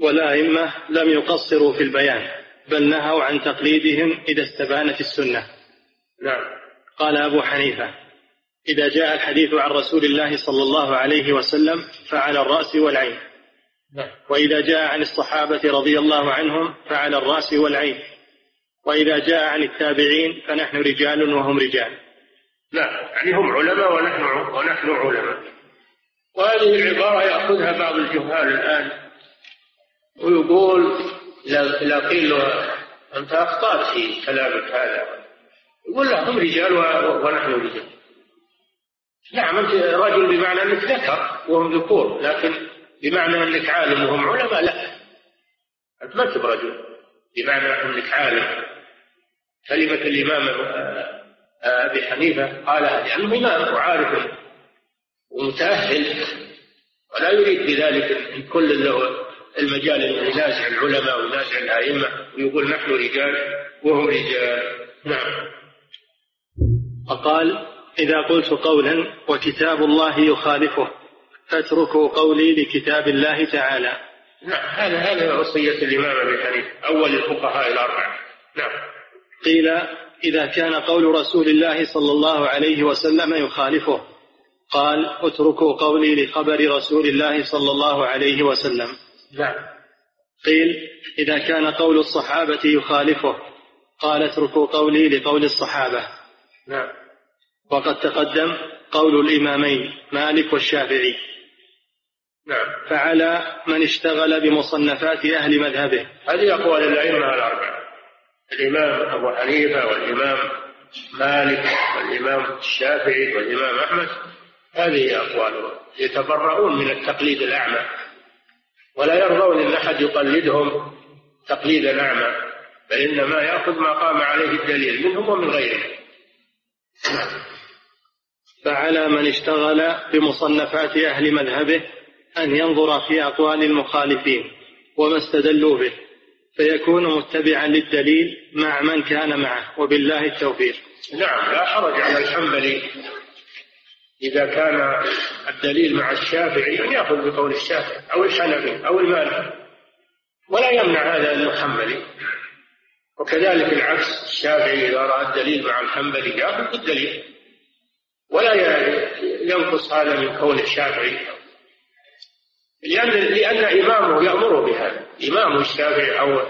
والأئمة لم يقصروا في البيان بل نهوا عن تقليدهم إذا استبانت السنة. نعم. قال أبو حنيفة إذا جاء الحديث عن رسول الله صلى الله عليه وسلم فعلى الرأس والعين. نعم. وإذا جاء عن الصحابة رضي الله عنهم فعلى الرأس والعين. وإذا جاء عن التابعين فنحن رجال وهم رجال. لا يعني هم علماء ونحن ونحن علماء. وهذه العبارة يأخذها بعض الجهال الآن ويقول إذا قيل له أنت أخطأت في كلامك هذا يقول لا هم رجال ونحن رجال. نعم أنت رجل بمعنى أنك ذكر وهم ذكور لكن بمعنى أنك عالم وهم علماء لا. أنت ما أنت برجل بمعنى أنك عالم. كلمة الإمام آه، أبي حنيفة قالها لأنه إمام وعارف ومتأهل ولا يريد بذلك أن كل له المجال أن ينازع العلماء وينازع الأئمة ويقول نحن رجال وهم رجال. نعم. فقال إذا قلت قولا وكتاب الله يخالفه فاتركوا قولي لكتاب الله تعالى. نعم هذا هذا وصية الإمام أبي حنيفة أول الفقهاء الأربعة. نعم. قيل إذا كان قول رسول الله صلى الله عليه وسلم يخالفه قال اتركوا قولي لخبر رسول الله صلى الله عليه وسلم. نعم. قيل إذا كان قول الصحابة يخالفه قال اتركوا قولي لقول الصحابة. نعم. وقد تقدم قول الإمامين مالك والشافعي. نعم. فعلى من اشتغل بمصنفات أهل مذهبه. هذه أقوال الأئمة الأربعة. الإمام أبو حنيفة والإمام مالك والإمام الشافعي والإمام أحمد هذه أقوالهم يتبرؤون من التقليد الأعمى. ولا يرضون أن أحد يقلدهم تقليدا أعمى بل إنما يأخذ ما قام عليه الدليل منهم ومن غيرهم. فعلى من اشتغل بمصنفات أهل مذهبه أن ينظر في أقوال المخالفين وما استدلوا به. فيكون متبعا للدليل مع من كان معه وبالله التوفيق. نعم لا حرج على الحنبلي إذا كان الدليل مع الشافعي أن يأخذ بقول الشافعي أو الحنفي أو المالكي ولا يمنع هذا أنه حنبلي وكذلك العكس الشافعي إذا رأى الدليل مع الحنبلي يأخذ بالدليل. ولا ينقص هذا من كون الشافعي. لأن لأن إمامه يأمره بهذا. إمام الشافعي أو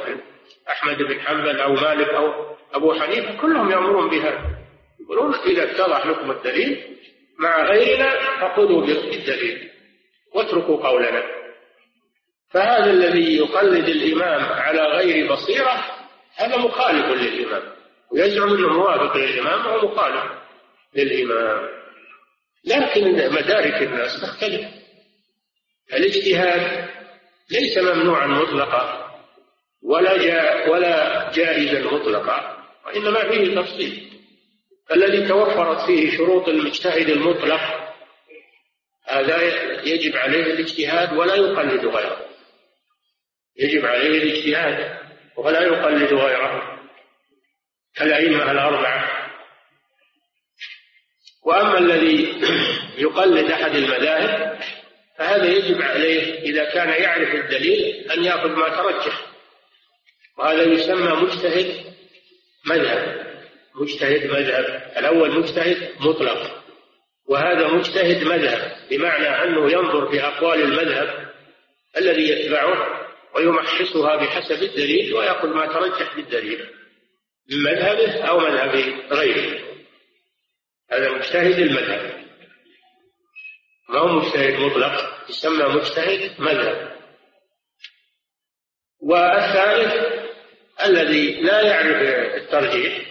أحمد بن حنبل أو مالك أو أبو حنيفة كلهم يأمرون بهذا. يقولون إذا اتضح لكم الدليل مع غيرنا فخذوا بالدليل واتركوا قولنا. فهذا الذي يقلد الإمام على غير بصيرة هذا مخالف للإمام. ويزعم أنه موافق للإمام وهو مخالف للإمام. لكن مدارك الناس تختلف. الاجتهاد ليس ممنوعا مطلقا ولا جا ولا جائزا مطلقا وإنما فيه تفصيل. الذي توفرت فيه شروط المجتهد المطلق هذا يجب عليه الاجتهاد ولا يقلد غيره. يجب عليه الاجتهاد ولا يقلد غيره. كالأئمة الأربعة. وأما الذي يقلد أحد المذاهب فهذا يجب عليه إذا كان يعرف الدليل أن يأخذ ما ترجح. وهذا يسمى مجتهد مذهب. مجتهد مذهب. الأول مجتهد مطلق. وهذا مجتهد مذهب بمعنى أنه ينظر في أقوال المذهب الذي يتبعه ويمحصها بحسب الدليل ويأخذ ما ترجح بالدليل من مذهبه أو مذهب غيره. هذا مجتهد المذهب. ما هو مجتهد مطلق يسمى مجتهد مذهب. والثالث الذي لا يعرف الترجيح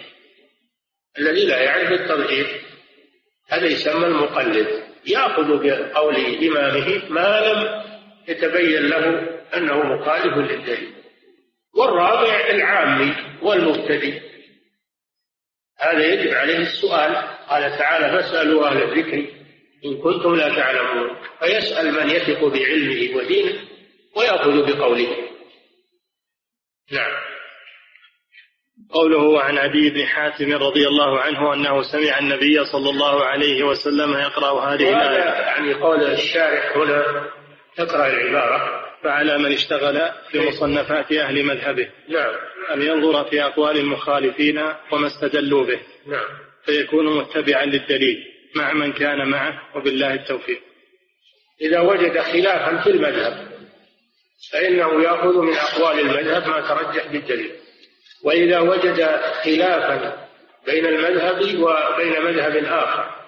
الذي لا يعرف الترجيح هذا يسمى المقلد. يأخذ بقول إمامه ما لم يتبين له أنه مخالف للدليل. والرابع العامي والمبتدئ. هذا يجب عليه السؤال. قال تعالى فاسألوا أهل الذكر إن كنتم لا تعلمون. فيسأل من يثق بعلمه ودينه ويأخذ بقوله. نعم. قوله عن عدي بن حاتم رضي الله عنه أنه سمع النبي صلى الله عليه وسلم يقرأ هذه الآية. يعني قول الشارح هنا تقرأ العبارة. فعلى من اشتغل بمصنفات أهل مذهبه. نعم. أن ينظر في أقوال المخالفين وما استدلوا به. نعم. فيكون متبعا للدليل. مع من كان معه وبالله التوفيق. إذا وجد خلافا في المذهب فإنه يأخذ من أقوال المذهب ما ترجح بالدليل. وإذا وجد خلافا بين المذهب وبين مذهب آخر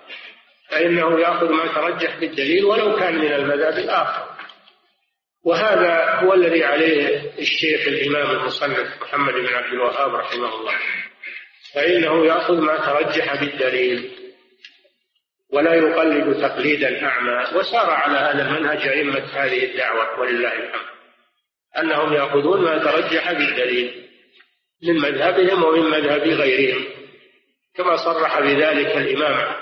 فإنه يأخذ ما ترجح بالدليل ولو كان من المذهب الآخر. وهذا هو الذي عليه الشيخ الإمام المصنف محمد بن عبد الوهاب رحمه الله. فإنه يأخذ ما ترجح بالدليل. ولا يقلد تقليدا أعمى وسار على هذا المنهج أئمة هذه الدعوة ولله الحمد. أنهم يأخذون ما ترجح بالدليل من مذهبهم ومن مذهب غيرهم. كما صرح بذلك الإمام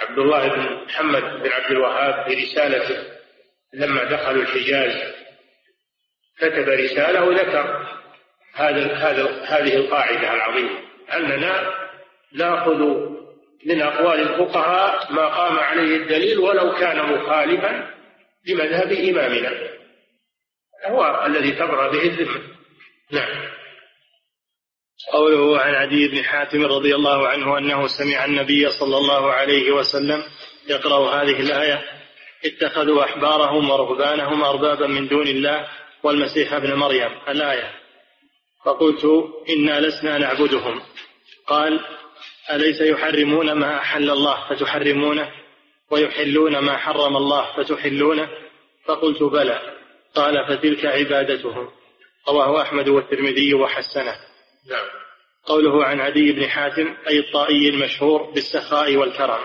عبد الله بن محمد بن عبد الوهاب في رسالته لما دخلوا الحجاز. كتب رسالة وذكر هذا هذا هذه القاعدة العظيمة أننا نأخذ من أقوال الفقهاء ما قام عليه الدليل ولو كان مخالفا بمذهب إمامنا. هو الذي تبرأ به الذمة. نعم. قوله عن عدي بن حاتم رضي الله عنه أنه سمع النبي صلى الله عليه وسلم يقرأ هذه الآية اتخذوا أحبارهم ورهبانهم أربابا من دون الله والمسيح ابن مريم. الآية. فقلت إنا لسنا نعبدهم. قال أليس يحرمون ما أحل الله فتحرمونه؟ ويحلون ما حرم الله فتحلونه؟ فقلت بلى. قال فتلك عبادتهم. رواه أحمد والترمذي وحسنه. نعم. قوله عن عدي بن حاتم أي الطائي المشهور بالسخاء والكرم.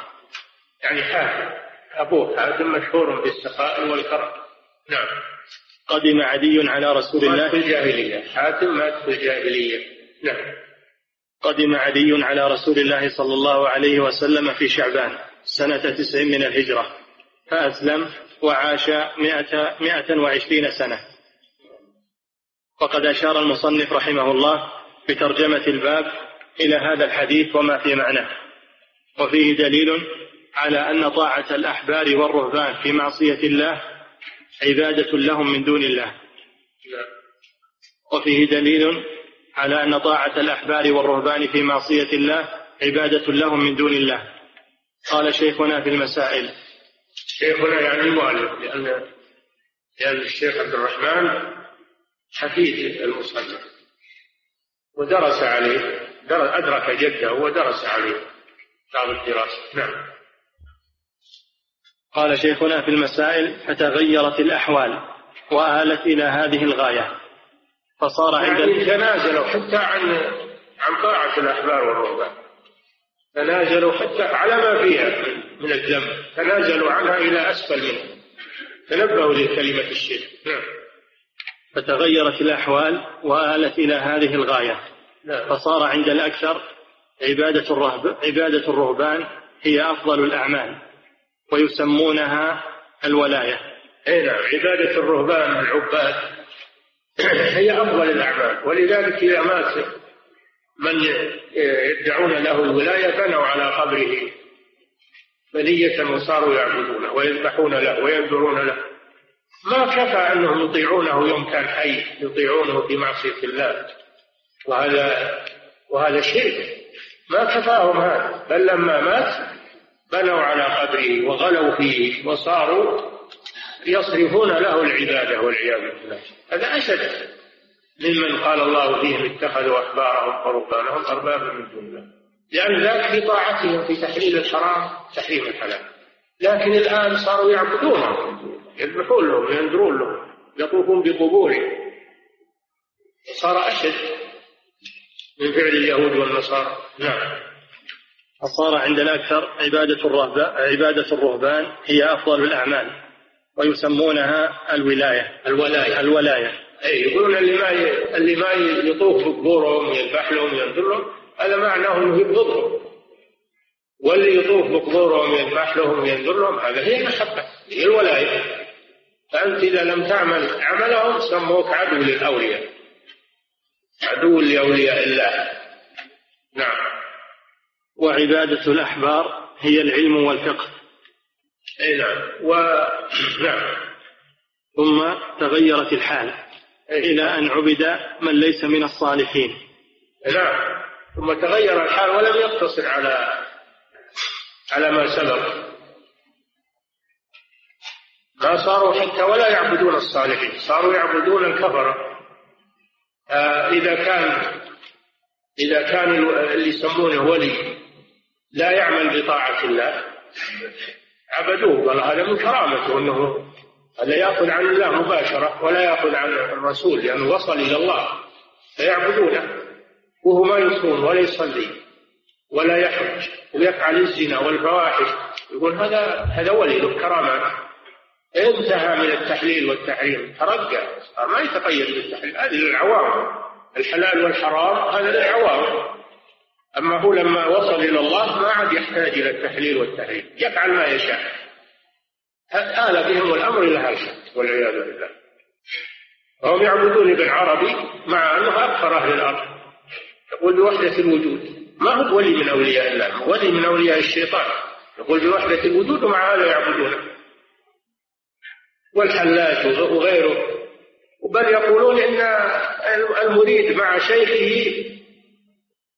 يعني حاتم أبوه حاتم مشهور بالسخاء والكرم. نعم. قدم عدي على رسول الله. في الجاهلية. حاتم مات في الجاهلية. نعم. قدم عدي على رسول الله صلى الله عليه وسلم في شعبان سنة تسع من الهجرة فأسلم وعاش مئة, مئة وعشرين سنة. وقد أشار المصنف رحمه الله بترجمة الباب إلى هذا الحديث وما في معناه. وفيه دليل على أن طاعة الأحبار والرهبان في معصية الله عبادة لهم من دون الله. وفيه دليل على أن طاعة الأحبار والرهبان في معصية الله عبادة لهم من دون الله. قال شيخنا في المسائل. شيخنا يعني المؤلف لأن لأن الشيخ عبد الرحمن حفيد المصنف. ودرس عليه أدرك جده ودرس عليه بعض الدراسة نعم. قال شيخنا في المسائل فتغيرت الأحوال وآلت إلى هذه الغاية. فصار عند يعني تنازلوا حتى عن عن طاعة الأحبار والرهبان. تنازلوا حتى على ما فيها من الذنب تنازلوا عنها إلى أسفل منها. تنبهوا لكلمة الشرك نعم. فتغيرت الأحوال وآلت إلى هذه الغاية. نعم. فصار عند الأكثر عبادة الرهب عبادة الرهبان هي أفضل الأعمال ويسمونها الولاية. أي نعم. عبادة الرهبان العباد هي أفضل الأعمال. ولذلك إذا مات من يدعون له الولاية بنوا على قبره بنية وصاروا يعبدونه ويذبحون له وينذرون له. ما كفى أنهم يطيعونه يوم كان حي يطيعونه في معصية الله. وهذا وهذا شرك. ما كفاهم هذا. بل لما مات بنوا على قبره وغلوا فيه وصاروا يصرفون له العبادة والعياذ بالله. هذا أشد ممن قال الله فيهم اتخذوا أحبارهم ورهبانهم أربابا من دون الله. لأن ذلك في طاعتهم في تحليل الحرام تحريم الحلال. لكن الآن صاروا يعبدونهم يذبحون لهم ينذرون لهم يطوفون بقبورهم. صار أشد من فعل اليهود والنصارى. نعم. فصار عند الأكثر عبادة الرهبان عبادة الرهبان هي أفضل الأعمال. ويسمونها الولاية. الولاية. الولاية. أي يقولون اللي ما اللي ما يطوف بقبورهم ويذبح لهم وينذر لهم هذا معناه إنه يبغضهم واللي يطوف بقبورهم ويذبح لهم وينذر لهم هذا هي المحبة هي الولاية. فأنت إذا لم تعمل عملهم سموك عدو للأولياء. عدو لأولياء الله. نعم. وعبادة الأحبار هي العلم والفقه. أي نعم. و نعم. ثم تغيرت الحال إلى أن عبد من ليس من الصالحين. نعم. ثم تغير الحال ولم يقتصر على على ما سبق. ما صاروا حتى ولا يعبدون الصالحين. صاروا يعبدون الكفرة. آه إذا كان إذا كان اللي يسمونه ولي لا يعمل بطاعة الله. عبدوه قال هذا من كرامته أنه هذا يأخذ عن الله مباشرة ولا يأخذ عن الرسول لأنه وصل إلى الله فيعبدونه وهو ما يصوم ولا يصلي ولا يحج ويفعل الزنا والفواحش يقول هذا هذا ولي له كرامات انتهى من التحليل والتحريم ترقى ما يتقيد بالتحليل هذه للعوام الحلال والحرام هذا للعوام. أما هو لما وصل إلى الله ما عاد يحتاج إلى التحليل والتحريم يفعل ما يشاء. آل بهم الأمر إلى هذا والعياذ بالله. وهم يعبدون ابن عربي مع أنه أكثر أهل الأرض. يقول بوحدة الوجود. ما هو ولي من أولياء الله؟ ولي من أولياء الشيطان. يقول بوحدة الوجود ومع هذا يعبدونه والحلاج وغيره. بل يقولون إن المريد مع شيخه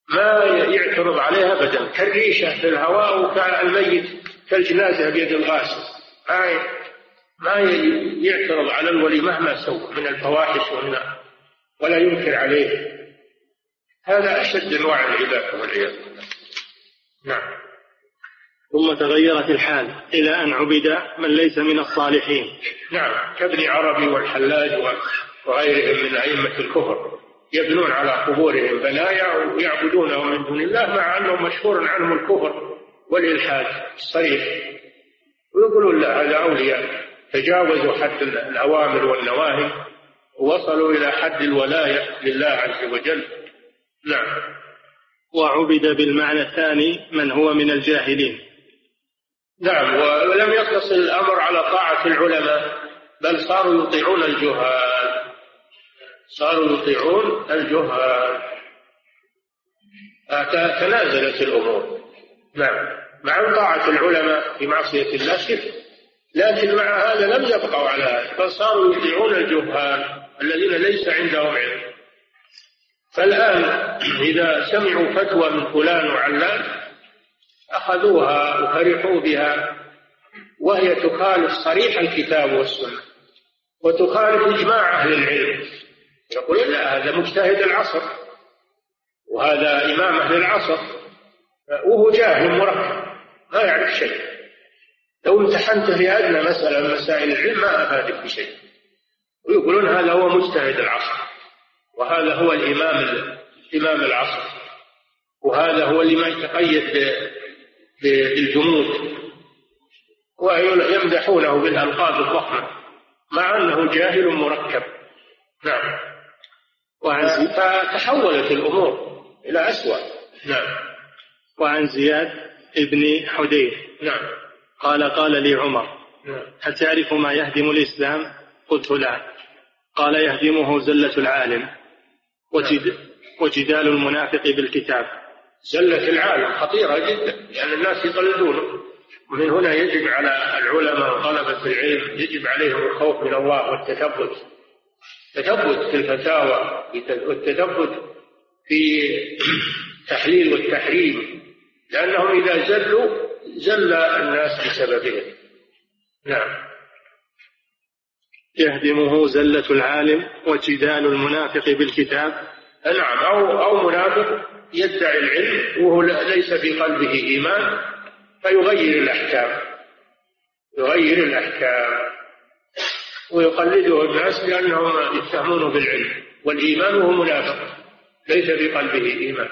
ما يعترض عليه ابدا. كالريشة في الهواء وكالميت كالجنازة بيد الغاسل ما ما يعترض على الولي مهما سوى من الفواحش ومن ولا ينكر عليه. هذا أشد أنواع العباده والعياذ بالله. نعم. ثم تغيرت الحال إلى أن عبد من ليس من الصالحين. نعم. كابن عربي والحلاج وغيرهم من أئمة الكفر. يبنون على قبورهم بنايا ويعبدونه من دون الله مع أنه مشهور عنهم الكفر والإلحاد الصريح. ويقولون لا هذا أولياء. تجاوزوا حد الأوامر والنواهي ووصلوا إلى حد الولاية لله عز وجل. نعم. وعبد بالمعنى الثاني من هو من الجاهلين. نعم ولم يقتصر الأمر على طاعة العلماء بل صاروا يطيعون الجهال. صاروا يطيعون الجهال. تنازلت الأمور. نعم. مع طاعة العلماء في معصية الله شرك لكن مع هذا لم يبقوا على هذا. بل صاروا يطيعون الجهال الذين ليس عندهم علم. فالآن إذا سمعوا فتوى من فلان وعلان أخذوها وفرحوا بها وهي تخالف صريح الكتاب والسنة وتخالف إجماع أهل العلم. يقول لا هذا مجتهد العصر وهذا إمام أهل العصر وهو جاهل مركب ما يعرف شيء. لو امتحنته في أدنى مسألة من مسائل العلم ما أفادك بشيء. ويقولون هذا هو مجتهد العصر وهذا هو الإمام إمام العصر وهذا هو اللي ما يتقيد بالجمود. ويمدحونه بالألقاب الضخمة مع أنه جاهل مركب. نعم. فتحولت الأمور إلى أسوأ. نعم. وعن زياد ابن حدير. نعم. قال قال لي عمر نعم. هل تعرف ما يهدم الإسلام؟ قلت لا. قال يهدمه زلة العالم وجد وجدال المنافق بالكتاب. زلة العالم خطيرة جدا لأن الناس يقلدونه ومن هنا يجب على العلماء وطلبة العلم يجب عليهم الخوف من الله والتثبت. التثبت في الفتاوى والتثبت في التحليل والتحريم لأنهم إذا زلوا زل الناس بسببهم. نعم. يهدمه زلة العالم وجدال المنافق بالكتاب. نعم أو أو منافق يدعي العلم وهو ليس في قلبه إيمان فيغير الأحكام. يغير الأحكام. ويقلده الناس لأنهم يتهمونه بالعلم والإيمان وهو منافق ليس في قلبه إيمان.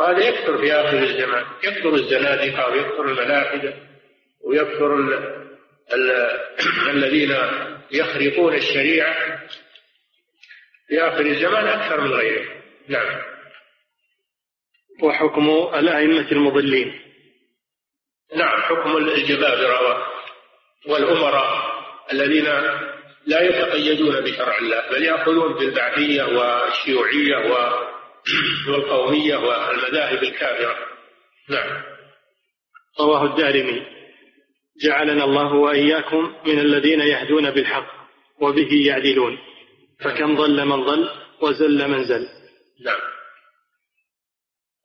هذا يكثر في آخر الزمان يكثر الزنادقة ويكثر الملاحدة ويكثر ال ال الذين يخرقون الشريعة. في آخر الزمان أكثر من غيره. نعم. وحكم الأئمة المضلين. نعم حكم الجبابرة والأمراء. الذين لا يتقيدون بشرع الله بل يأخذون بالبعثية والشيوعية والقومية والمذاهب الكافرة. نعم. رواه الدارمي. جعلنا الله وإياكم من الذين يهدون بالحق وبه يعدلون. فكم ضل من ضل وزل من زل. نعم.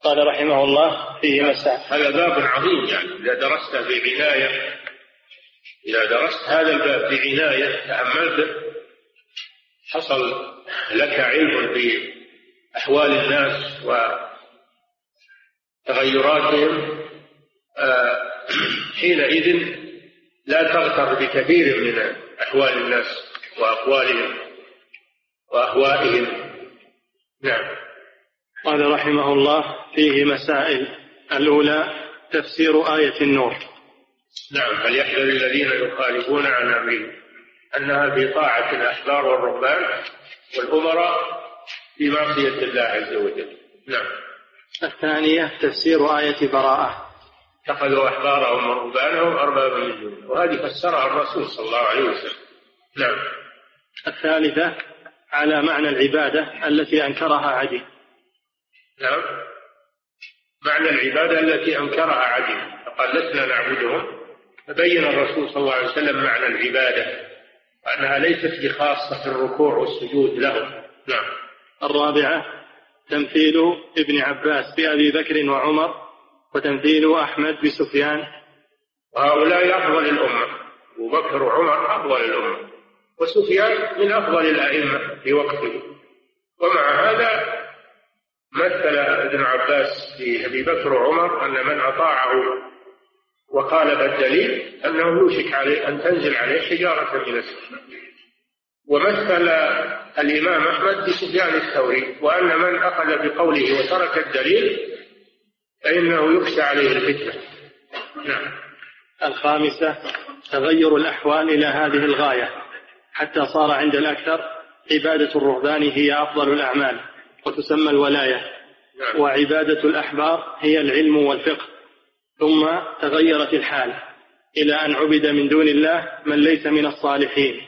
قال رحمه الله فيه مسائل هذا باب عظيم يعني إذا درسته بعناية إذا درست هذا الباب بعناية تأملته حصل لك علم بأحوال الناس وتغيراتهم آه، حينئذ لا تغتر بكثير من أحوال الناس وأقوالهم وأهوائهم. نعم. قال رحمه الله فيه مسائل. الأولى تفسير آية النور. نعم فليحذر الذين يخالفون عن أمره أنها بطاعة الأحبار والرهبان والأمراء في معصية الله عز وجل. نعم. الثانية تفسير آية براءة. اتخذوا أحبارهم ورهبانهم أربابا من دون وهذه فسرها الرسول صلى الله عليه وسلم. نعم. الثالثة على معنى العبادة التي أنكرها عدي نعم. معنى العبادة التي أنكرها عدي فقال لسنا نعبدهم فبين الرسول صلى الله عليه وسلم معنى العبادة وأنها ليست بخاصة الركوع والسجود له. نعم. الرابعة تمثيل ابن عباس بأبي بكر وعمر وتمثيل أحمد بسفيان وهؤلاء أفضل الأمة. أبو بكر وعمر أفضل الأمة. وسفيان من أفضل الأئمة في وقته. ومع هذا مثل ابن عباس في أبي بكر وعمر أن من أطاعه وخالف الدليل أنه يوشك عليه أن تنزل عليه حجارة من السماء ومثل الإمام أحمد بسفيان الثوري وأن من أخذ بقوله وترك الدليل فإنه يخشى عليه الفتنة. نعم. الخامسة تغير الأحوال إلى هذه الغاية. حتى صار عند الأكثر عبادة الرهبان هي أفضل الأعمال وتسمى الولاية. نعم. وعبادة الأحبار هي العلم والفقه. ثم تغيرت الحال إلى أن عبد من دون الله من ليس من الصالحين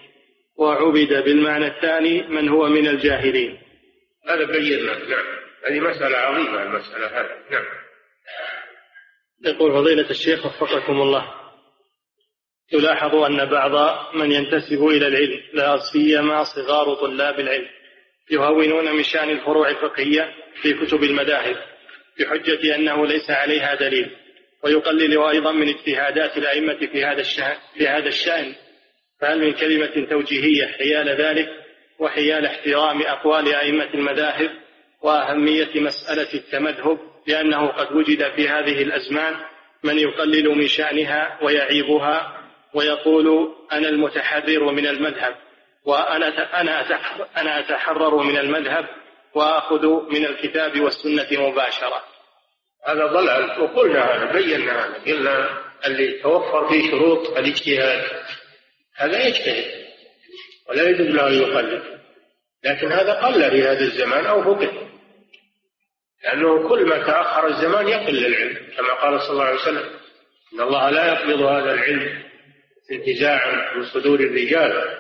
وعبد بالمعنى الثاني من هو من الجاهلين. هذا بينا نعم. هذه مسألة عظيمة المسألة هذه نعم. يقول فضيلة الشيخ وفقكم الله يلاحظ أن بعض من ينتسب إلى العلم لا سيما صغار طلاب العلم يهونون من شأن الفروع الفقهية في كتب المذاهب بحجة أنه ليس عليها دليل. ويقلل أيضا من اجتهادات الأئمة في هذا الشأن في هذا الشأن. فهل من كلمة توجيهية حيال ذلك وحيال احترام أقوال أئمة المذاهب وأهمية مسألة التمذهب؟ لأنه قد وجد في هذه الأزمان من يقلل من شأنها ويعيبها ويقول أنا المتحرر من المذهب وأنا أنا أنا أتحرر من المذهب وآخذ من الكتاب والسنة مباشرة. هذا ضلال وقلنا هذا بينا هذا قلنا اللي توفر فيه شروط الاجتهاد هذا يجتهد ولا يجوز له أن يقلد. لكن هذا قل في هذا الزمان أو فقد لأنه كل ما تأخر الزمان يقل العلم كما قال صلى الله عليه وسلم إن الله لا يقبض هذا العلم انتزاعا من صدور الرجال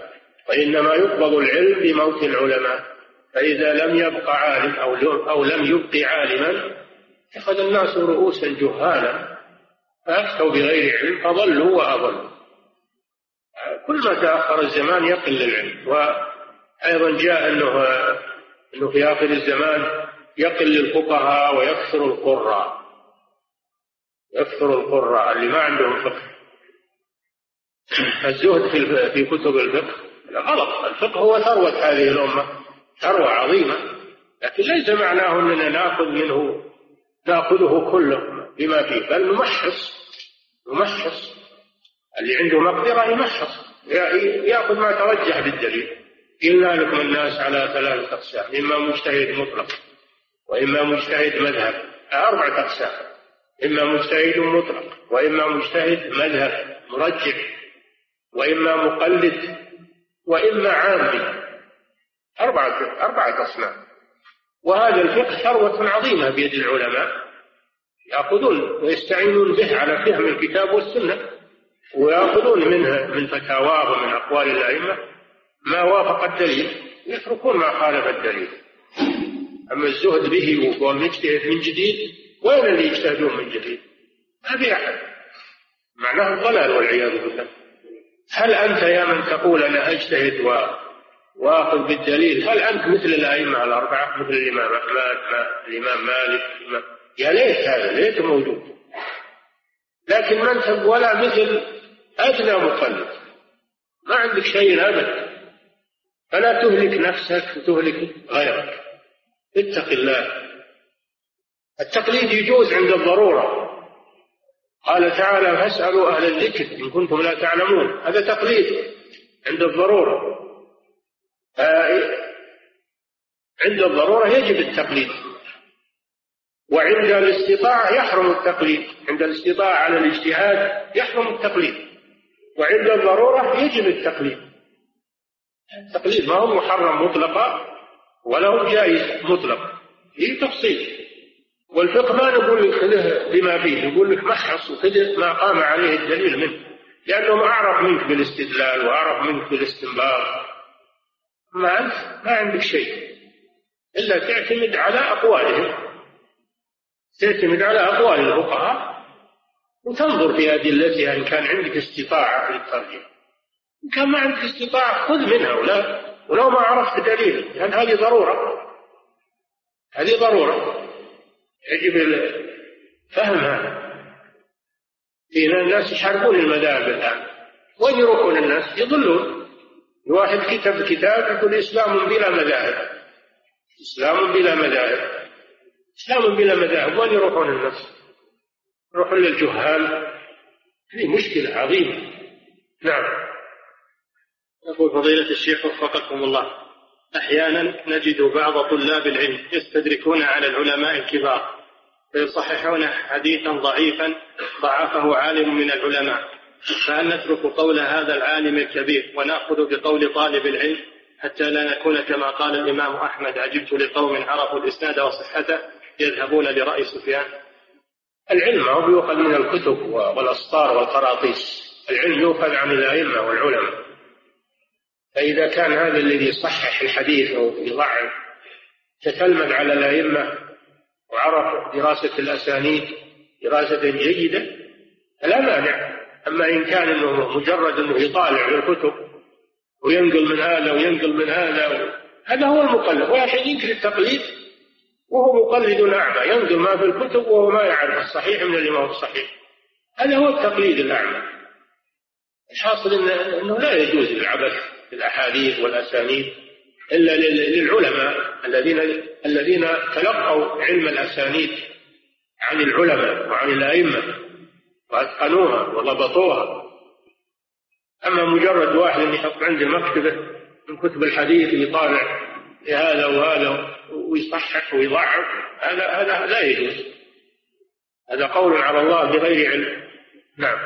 وإنما يقبض العلم بموت العلماء. فإذا لم يبق عالم أو أو لم يبق عالما اتخذ الناس رؤوسا جهالا فأفتوا بغير علم فضلوا وأضلوا. كل ما تأخر الزمان يقل العلم وأيضا جاء أنه أنه في آخر الزمان يقل الفقهاء ويكثر القراء. يكثر القراء اللي ما عندهم فقه. الزهد في في كتب الفقه غلط. الفقه هو ثروة هذه الأمة ثروة عظيمة. لكن ليس معناه أننا نأخذ منه نأخذه كله بما فيه. بل نمحص نمحص اللي عنده مقدرة يمحص يأخذ ما ترجح بالدليل. قلنا لكم الناس على ثلاثة أقسام إما مجتهد مطلق وإما مجتهد مذهب. أربعة أقسام إما مجتهد مطلق وإما مجتهد مذهب مرجح وإما مقلد وإما عامي أربعة أربعة أصناف وهذا الفقه ثروة عظيمة بيد العلماء يأخذون ويستعينون به على فهم الكتاب والسنة ويأخذون منها من فتاواه ومن أقوال الأئمة ما وافق الدليل يتركون ما خالف الدليل. أما الزهد به وقول نجتهد من جديد وين اللي يجتهدون من جديد؟ ما في أحد. معناه الضلال والعياذ بالله. هل أنت يا من تقول أنا أجتهد و... وآخذ بالدليل. هل أنت مثل الأئمة الأربعة مثل الإمام أحمد الإمام مالك؟ يا ليت هذا ليت موجود. لكن ما أنت ولا مثل أدنى مقلد. ما عندك شيء أبدا فلا تهلك نفسك وتهلك غيرك. اتق الله. التقليد يجوز عند الضرورة. قال تعالى فاسألوا أهل الذكر إن كنتم لا تعلمون. هذا تقليد عند الضرورة. عند الضرورة يجب التقليد. وعند الاستطاعة يحرم التقليد. عند الاستطاعة على الاجتهاد يحرم التقليد. وعند الضرورة يجب التقليد. التقليد ما هو محرم مطلقا ولا هو جائز مطلق في تفصيل؟ والفقه ما نقول لك خذه بما فيه. نقول لك محص وخذ ما قام عليه الدليل منه. لأنه أعرف منك بالاستدلال وأعرف منك بالاستنباط. ما أنت ما عندك شيء. إلا تعتمد على أقوالهم. تعتمد على أقوال الفقهاء وتنظر في أدلتها إن كان عندك استطاعة في الترجمة كان ما عندك استطاعة خذ منها ولا ولو ما عرفت دليل لأن هذه ضرورة. هذه ضرورة. يجب فهمها في الناس يحاربون المذاهب الآن. وين يروحون الناس؟ يضلون. الواحد كتب كتاب يقول إسلام بلا مذاهب. إسلام بلا مذاهب. إسلام بلا مذاهب. وين يروحون الناس؟ يروحون للجهال. هذه مشكلة عظيمة. نعم. يقول فضيلة الشيخ وفقكم الله. أحيانا نجد بعض طلاب العلم يستدركون على العلماء الكبار فيصححون حديثا ضعيفا ضعفه عالم من العلماء. فهل نترك قول هذا العالم الكبير ونأخذ بقول طالب العلم حتى لا نكون كما قال الإمام أحمد عجبت لقوم عرفوا الإسناد وصحته يذهبون لرأي سفيان. العلم هو يؤخذ من الكتب والأسطار والقراطيس. العلم يؤخذ عن الأئمة والعلماء. فإذا كان هذا الذي يصحح الحديث أو يضعف تتلمذ على الأئمة وعرف دراسة الأسانيد دراسة جيدة فلا مانع. أما إن كان أنه مجرد أنه يطالع في الكتب وينقل من هذا وينقل من هذا هذا هو المقلد. ولكن ينكر التقليد وهو مقلد أعمى ينقل ما في الكتب وهو ما يعرف الصحيح من اللي ما هو الصحيح هذا هو التقليد الأعمى. الحاصل إن أنه لا يجوز العبث بالأحاديث والأسانيد إلا للعلماء الذين الذين تلقوا علم الأسانيد عن العلماء وعن الأئمة. وأتقنوها وضبطوها أما مجرد واحد يحط عنده مكتبة من كتب الحديث يطالع هذا وهذا ويصحح ويضعف هذا هذا لا يجوز. هذا قول على الله بغير علم. نعم.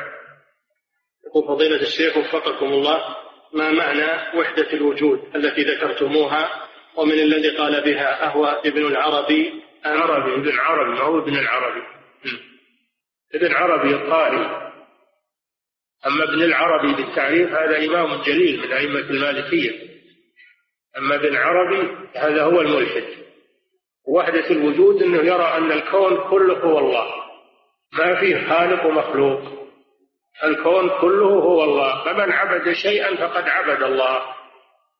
يقول فضيلة الشيخ وفقكم الله ما معنى وحدة الوجود التي ذكرتموها ومن الذي قال بها أهو ابن العربي؟ عربي ابن العربي هو ابن العربي. ابن عربي الطائي أما ابن العربي بالتعريف هذا إمام جليل من أئمة المالكية. أما ابن عربي هذا هو الملحد. وحدة الوجود أنه يرى أن الكون كله هو الله. ما فيه خالق ومخلوق. الكون كله هو الله. فمن عبد شيئا فقد عبد الله.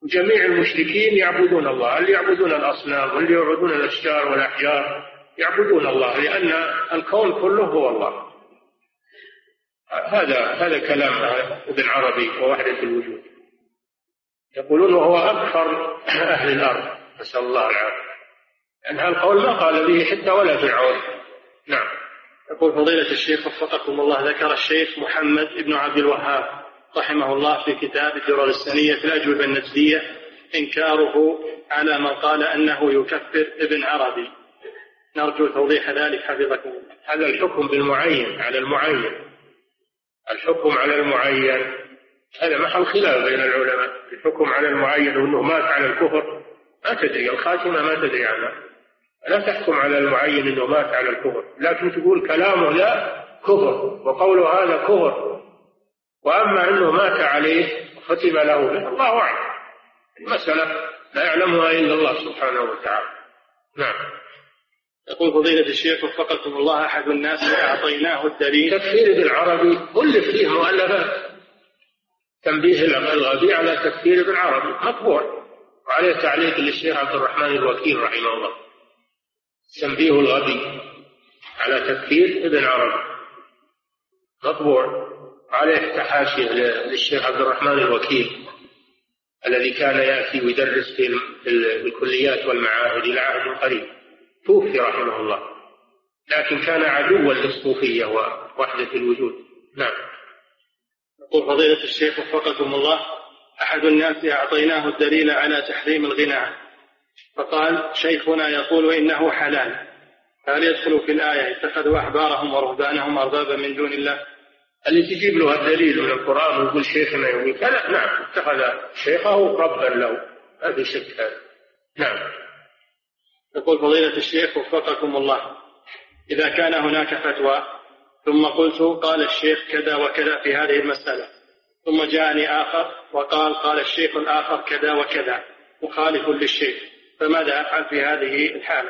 جميع المشركين يعبدون الله. اللي يعبدون الأصنام؟ واللي يعبدون الأشجار والأحجار؟ يعبدون الله لأن الكون كله هو الله. هذا هذا كلام ابن عربي ووحدة الوجود. يقولون وهو أكثر أهل الأرض. نسأل الله العافية. لأن القول ما قال به حتى ولا فرعون. نعم. يقول فضيلة الشيخ وفقكم الله ذكر الشيخ محمد بن عبد الوهاب رحمه الله في كتاب الدرر السنية في الأجوبة النجدية إنكاره على من قال أنه يكفر ابن عربي. نرجو توضيح ذلك حفظكم هذا الحكم بالمعين على المعين. الحكم على المعين هذا محل خلاف بين العلماء. الحكم على المعين وأنه مات على الكفر ما تدري. الخاتمة ما تدري عنها لا تحكم على المعين أنه مات على الكفر. لكن تقول كلامه لا كفر وقوله هذا كفر. وأما أنه مات عليه وختم له به الله أعلم. المسألة لا يعلمها إلا الله سبحانه وتعالى. نعم. يقول فضيلة الشيخ وفقكم الله أحد الناس أعطيناه الدليل. تفسير ابن عربي ألف فيه مؤلفات تنبيه الغبي على تفسير ابن عربي مطبوع وعليه تعليق للشيخ عبد الرحمن الوكيل رحمه الله. تنبيه الغبي على تفسير ابن عربي. مطبوع وعليه تحاشيه للشيخ عبد الرحمن الوكيل الذي كان يأتي ويدرس في الكليات والمعاهد إلى عهد قريب. توفي رحمه الله. لكن كان عدوا للصوفية ووحدة الوجود. نعم. يقول فضيلة الشيخ وفقكم الله أحد الناس أعطيناه الدليل على تحريم الغناء. فقال شيخنا يقول إنه حلال. هل يدخل في الآية اتخذوا أحبارهم ورهبانهم أربابا من دون الله؟ اللي تجيب له الدليل من القرآن ويقول شيخنا يقول كذا نعم اتخذ شيخه ربا له. ما في شك هذا نعم. يقول فضيلة الشيخ وفقكم الله. إذا كان هناك فتوى ثم قلت قال الشيخ كذا وكذا في هذه المسألة. ثم جاءني آخر وقال قال الشيخ الآخر كذا وكذا. مخالف للشيخ. فماذا أفعل في هذه الحالة؟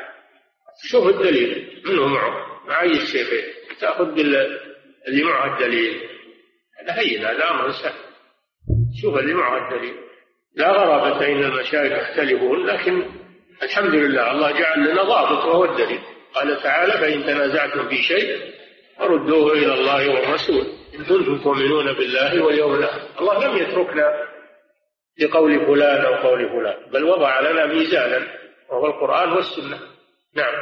شوف الدليل. منه معه. مع أي الشيخين تأخذ اللي معه الدليل. هذا هين هذا أمر سهل. شوف اللي معه الدليل. لا غرابة إن المشايخ يختلفون لكن الحمد لله الله جعل لنا ضابط وهو الدليل. قال تعالى فإن تنازعتم في شيء فردوه إلى الله والرسول إن كنتم تؤمنون بالله واليوم الآخر. الله لم يتركنا لقول فلان أو قول فلان بل وضع لنا ميزانا وهو القرآن والسنة. نعم.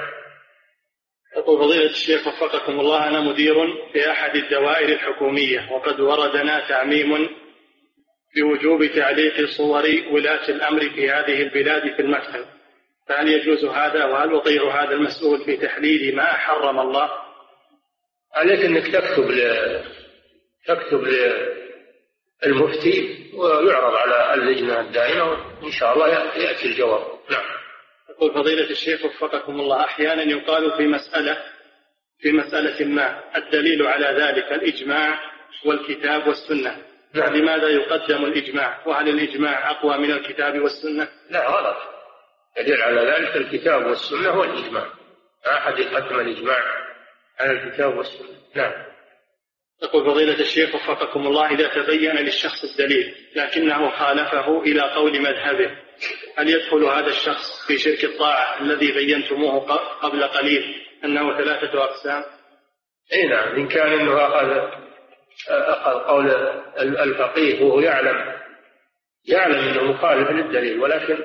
يقول فضيلة الشيخ وفقكم الله أنا مدير في أحد الدوائر الحكومية وقد وردنا تعميم بوجوب تعليق صور ولاة الأمر في هذه البلاد في المكتب. فهل يجوز هذا وهل أطيع هذا المسؤول في تحليل ما حرم الله؟ عليك أنك تكتب ل... تكتب للمفتي ويعرض على اللجنة الدائمة وإن شاء الله يأتي الجواب. نعم. يقول فضيلة الشيخ وفقكم الله أحيانا يقال في مسألة في مسألة ما الدليل على ذلك الإجماع والكتاب والسنة. نعم. لماذا يقدم الإجماع؟ وهل الإجماع أقوى من الكتاب والسنة؟ لا غلط. دليل على ذلك الكتاب والسنة والإجماع. ما أحد يقدم الإجماع على الكتاب والسنة. نعم. يقول فضيلة الشيخ وفقكم الله إذا تبين للشخص الدليل لكنه خالفه إلى قول مذهبه هل يدخل هذا الشخص في شرك الطاعة الذي بينتموه قبل قليل أنه ثلاثة أقسام؟ أي نعم إن كان أنه أخذ أخذ قول الفقيه وهو يعلم يعلم أنه مخالف للدليل ولكن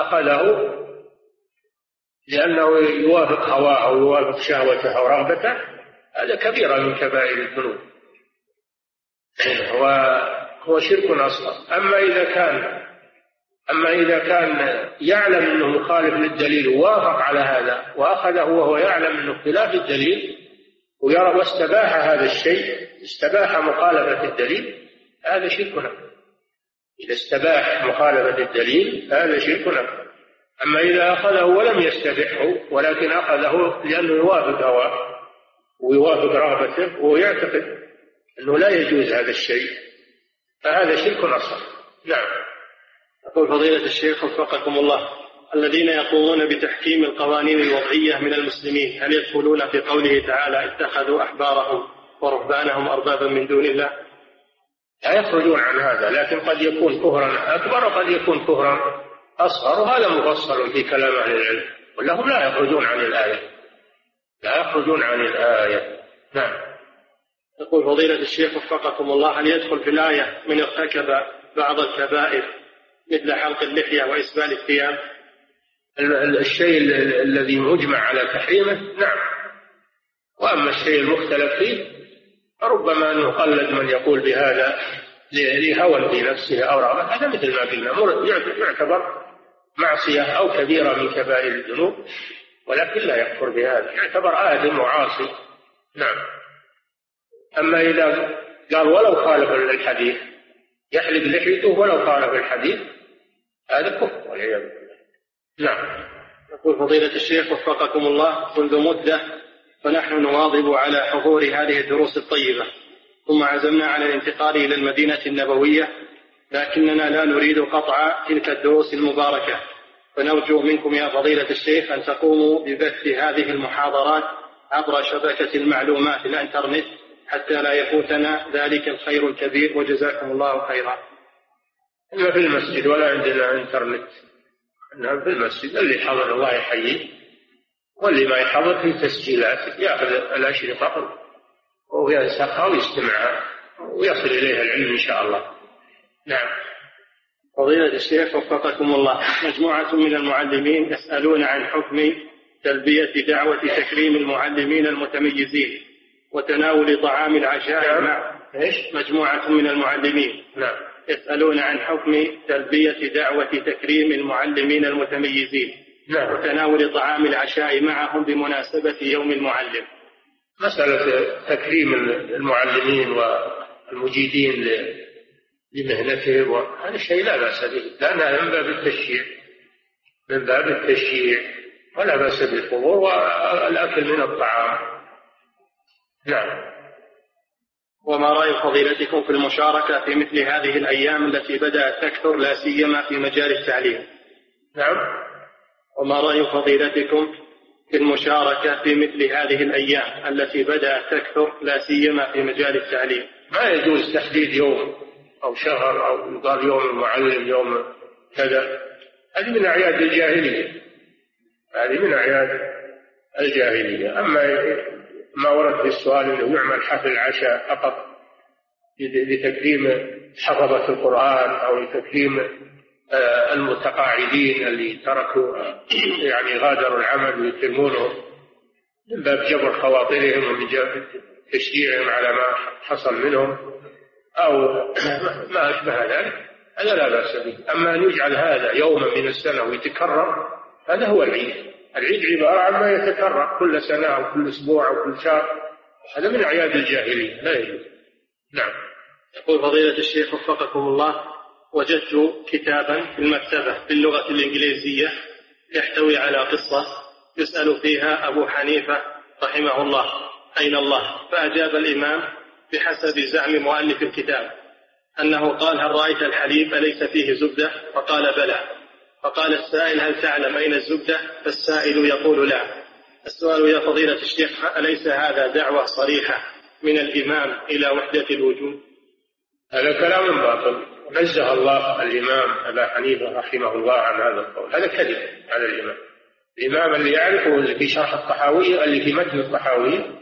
أخذه لأنه يوافق هواه أو يوافق شهوته أو رغبته هذا كبيرة من كبائر الذنوب. هو هو شرك أصغر. أما إذا كان أما إذا كان يعلم أنه مخالف للدليل ووافق على هذا وأخذه وهو يعلم أنه خلاف الدليل ويرى واستباح هذا الشيء استباح مخالفة الدليل هذا شرك أكبر. إذا استباح مخالفة الدليل هذا شرك أكبر. أما إذا أخذه ولم يستبحه ولكن أخذه لأنه يوافق هواه ويوافق رغبته ويعتقد أنه لا يجوز هذا الشيء فهذا شرك أصغر. نعم. يقول فضيلة الشيخ وفقكم الله الذين يقومون بتحكيم القوانين الوضعية من المسلمين هل يدخلون في قوله تعالى اتخذوا أحبارهم ورهبانهم أربابا من دون الله؟ لا يخرجون عن هذا لكن قد يكون كفرا أكبر وقد يكون كفرا أصغر وهذا مفصل في كلام أهل العلم. ولهم لا يخرجون عن الآية. لا يخرجون عن الآية. نعم. يقول فضيلة الشيخ وفقكم الله هل يدخل في الآية من ارتكب بعض الكبائر مثل حلق اللحية وإسبال الثياب؟ الشيء الذي مجمع على تحريمه نعم. وأما الشيء المختلف فيه فربما أنه قلد من يقول بهذا لهوى في نفسه أو رغبة. هذا مثل ما قلنا يعتبر معصية أو كبيرة من كبائر الذنوب ولكن لا يكفر بهذا. يعتبر آدم وعاصي. نعم. أما إذا قال ولو خالف الحديث يحلق لحيته ولو خالف الحديث هذا كفر والعياذ بالله. نعم. يقول فضيلة الشيخ وفقكم الله منذ مدة ونحن نواظب على حضور هذه الدروس الطيبة ثم عزمنا على الانتقال إلى المدينة النبوية لكننا لا نريد قطع تلك الدروس المباركة فنرجو منكم يا فضيلة الشيخ أن تقوموا ببث هذه المحاضرات عبر شبكة المعلومات الإنترنت حتى لا يفوتنا ذلك الخير الكبير وجزاكم الله خيرا. إلا في المسجد ولا عندنا إنترنت. نعم في المسجد اللي حضر الله يحييه واللي ما يحضر في تسجيلات يأخذ الاشرطه وينسخها ويستمعها ويصل إليها العلم إن شاء الله. نعم. فضيلة الشيخ وفقكم الله مجموعة من المعلمين يسألون عن حكم تلبية دعوة تكريم المعلمين المتميزين وتناول طعام العشاء نعم. مع إيش؟ مجموعة من المعلمين نعم يسألون عن حكم تلبية دعوة تكريم المعلمين المتميزين نعم وتناول طعام العشاء معهم بمناسبة يوم المعلم. مسألة تكريم المعلمين والمجيدين لمهنتهم هذا الشيء لا بأس به. لأنها من باب التشجيع من باب التشجيع ولا بأس بالحضور والأكل من الطعام. نعم. وما رأي فضيلتكم في المشاركة في مثل هذه الأيام التي بدأت تكثر لا سيما في مجال التعليم؟ نعم. وما رأي فضيلتكم في المشاركة في مثل هذه الأيام التي بدأت تكثر لا سيما في مجال التعليم؟ ما يجوز تحديد يوم أو شهر أو يقال يوم المعلم يوم كذا. هذه من أعياد الجاهلية. هذه من أعياد الجاهلية. أما ما ورد في السؤال أنه يعمل حفل العشاء فقط لتكريم حفظة القرآن أو لتكريم المتقاعدين اللي تركوا يعني غادروا العمل ويكرمونهم من باب جبر خواطرهم ومن تشجيعهم على ما حصل منهم أو ما أشبه ذلك هذا لا بأس به. أما أن يجعل هذا يوما من السنة ويتكرر هذا هو العيد. العيد عبارة عن ما يتكرر كل سنة أو كل أسبوع أو كل شهر. هذا من أعياد الجاهلية لا يجوز. نعم. يقول فضيلة الشيخ وفقكم الله وجدت كتابا في المكتبة باللغة الإنجليزية يحتوي على قصة يسأل فيها أبو حنيفة رحمه الله. أين الله؟ فأجاب الإمام بحسب زعم مؤلف الكتاب أنه قال هل رأيت الحليب؟ أليس فيه زبدة؟ فقال بلى. فقال السائل هل تعلم أين الزبدة؟ فالسائل يقول لا. السؤال يا فضيلة الشيخ أليس هذا دعوة صريحة من الإمام إلى وحدة الوجود؟ هذا كلام باطل. نزه الله الإمام أبا حنيفة رحمه الله عن هذا القول. هذا كذب على الإمام. الإمام اللي يعرفه في شرح الطحاوية اللي في متن الطحاوية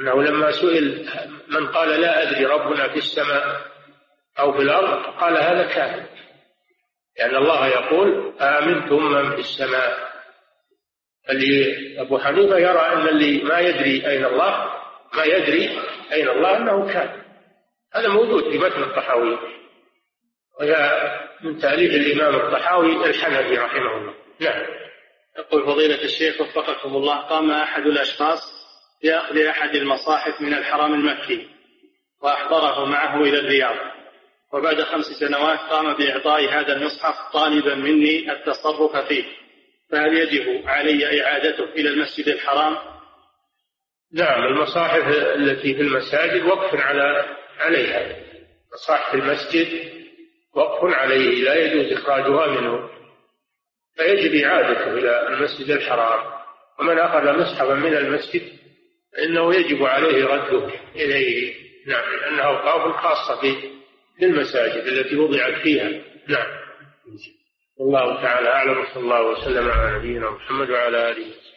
أنه لما سئل من قال لا أدري ربنا في السماء أو في الأرض قال هذا كافر لأن الله يقول آمنتم من في السماء. اللي أبو حنيفة يرى أن اللي ما يدري أين الله ما يدري أين الله أنه كافر هذا موجود في متن الطحاوي. وهي من تأليف الإمام الطحاوي الحنفي رحمه الله. نعم. يقول فضيلة الشيخ وفقكم الله قام أحد الأشخاص بأخذ أحد المصاحف من الحرم المكي وأحضره معه إلى الرياض. وبعد خمس سنوات قام بإعطاء هذا المصحف طالبا مني التصرف فيه. فهل يجب علي إعادته إلى المسجد الحرام؟ نعم المصاحف التي في المساجد وقف على عليها. مصاحف المسجد وقف عليه لا يجوز إخراجها منه. فيجب إعادته إلى المسجد الحرام. ومن أخذ مصحفا من المسجد فإنه يجب عليه رده إليه. نعم لأنها أوقاف خاصة بالمساجد التي وضعت فيها. نعم. والله تعالى أعلم صلى الله وسلم على نبينا محمد وعلى آله وسلم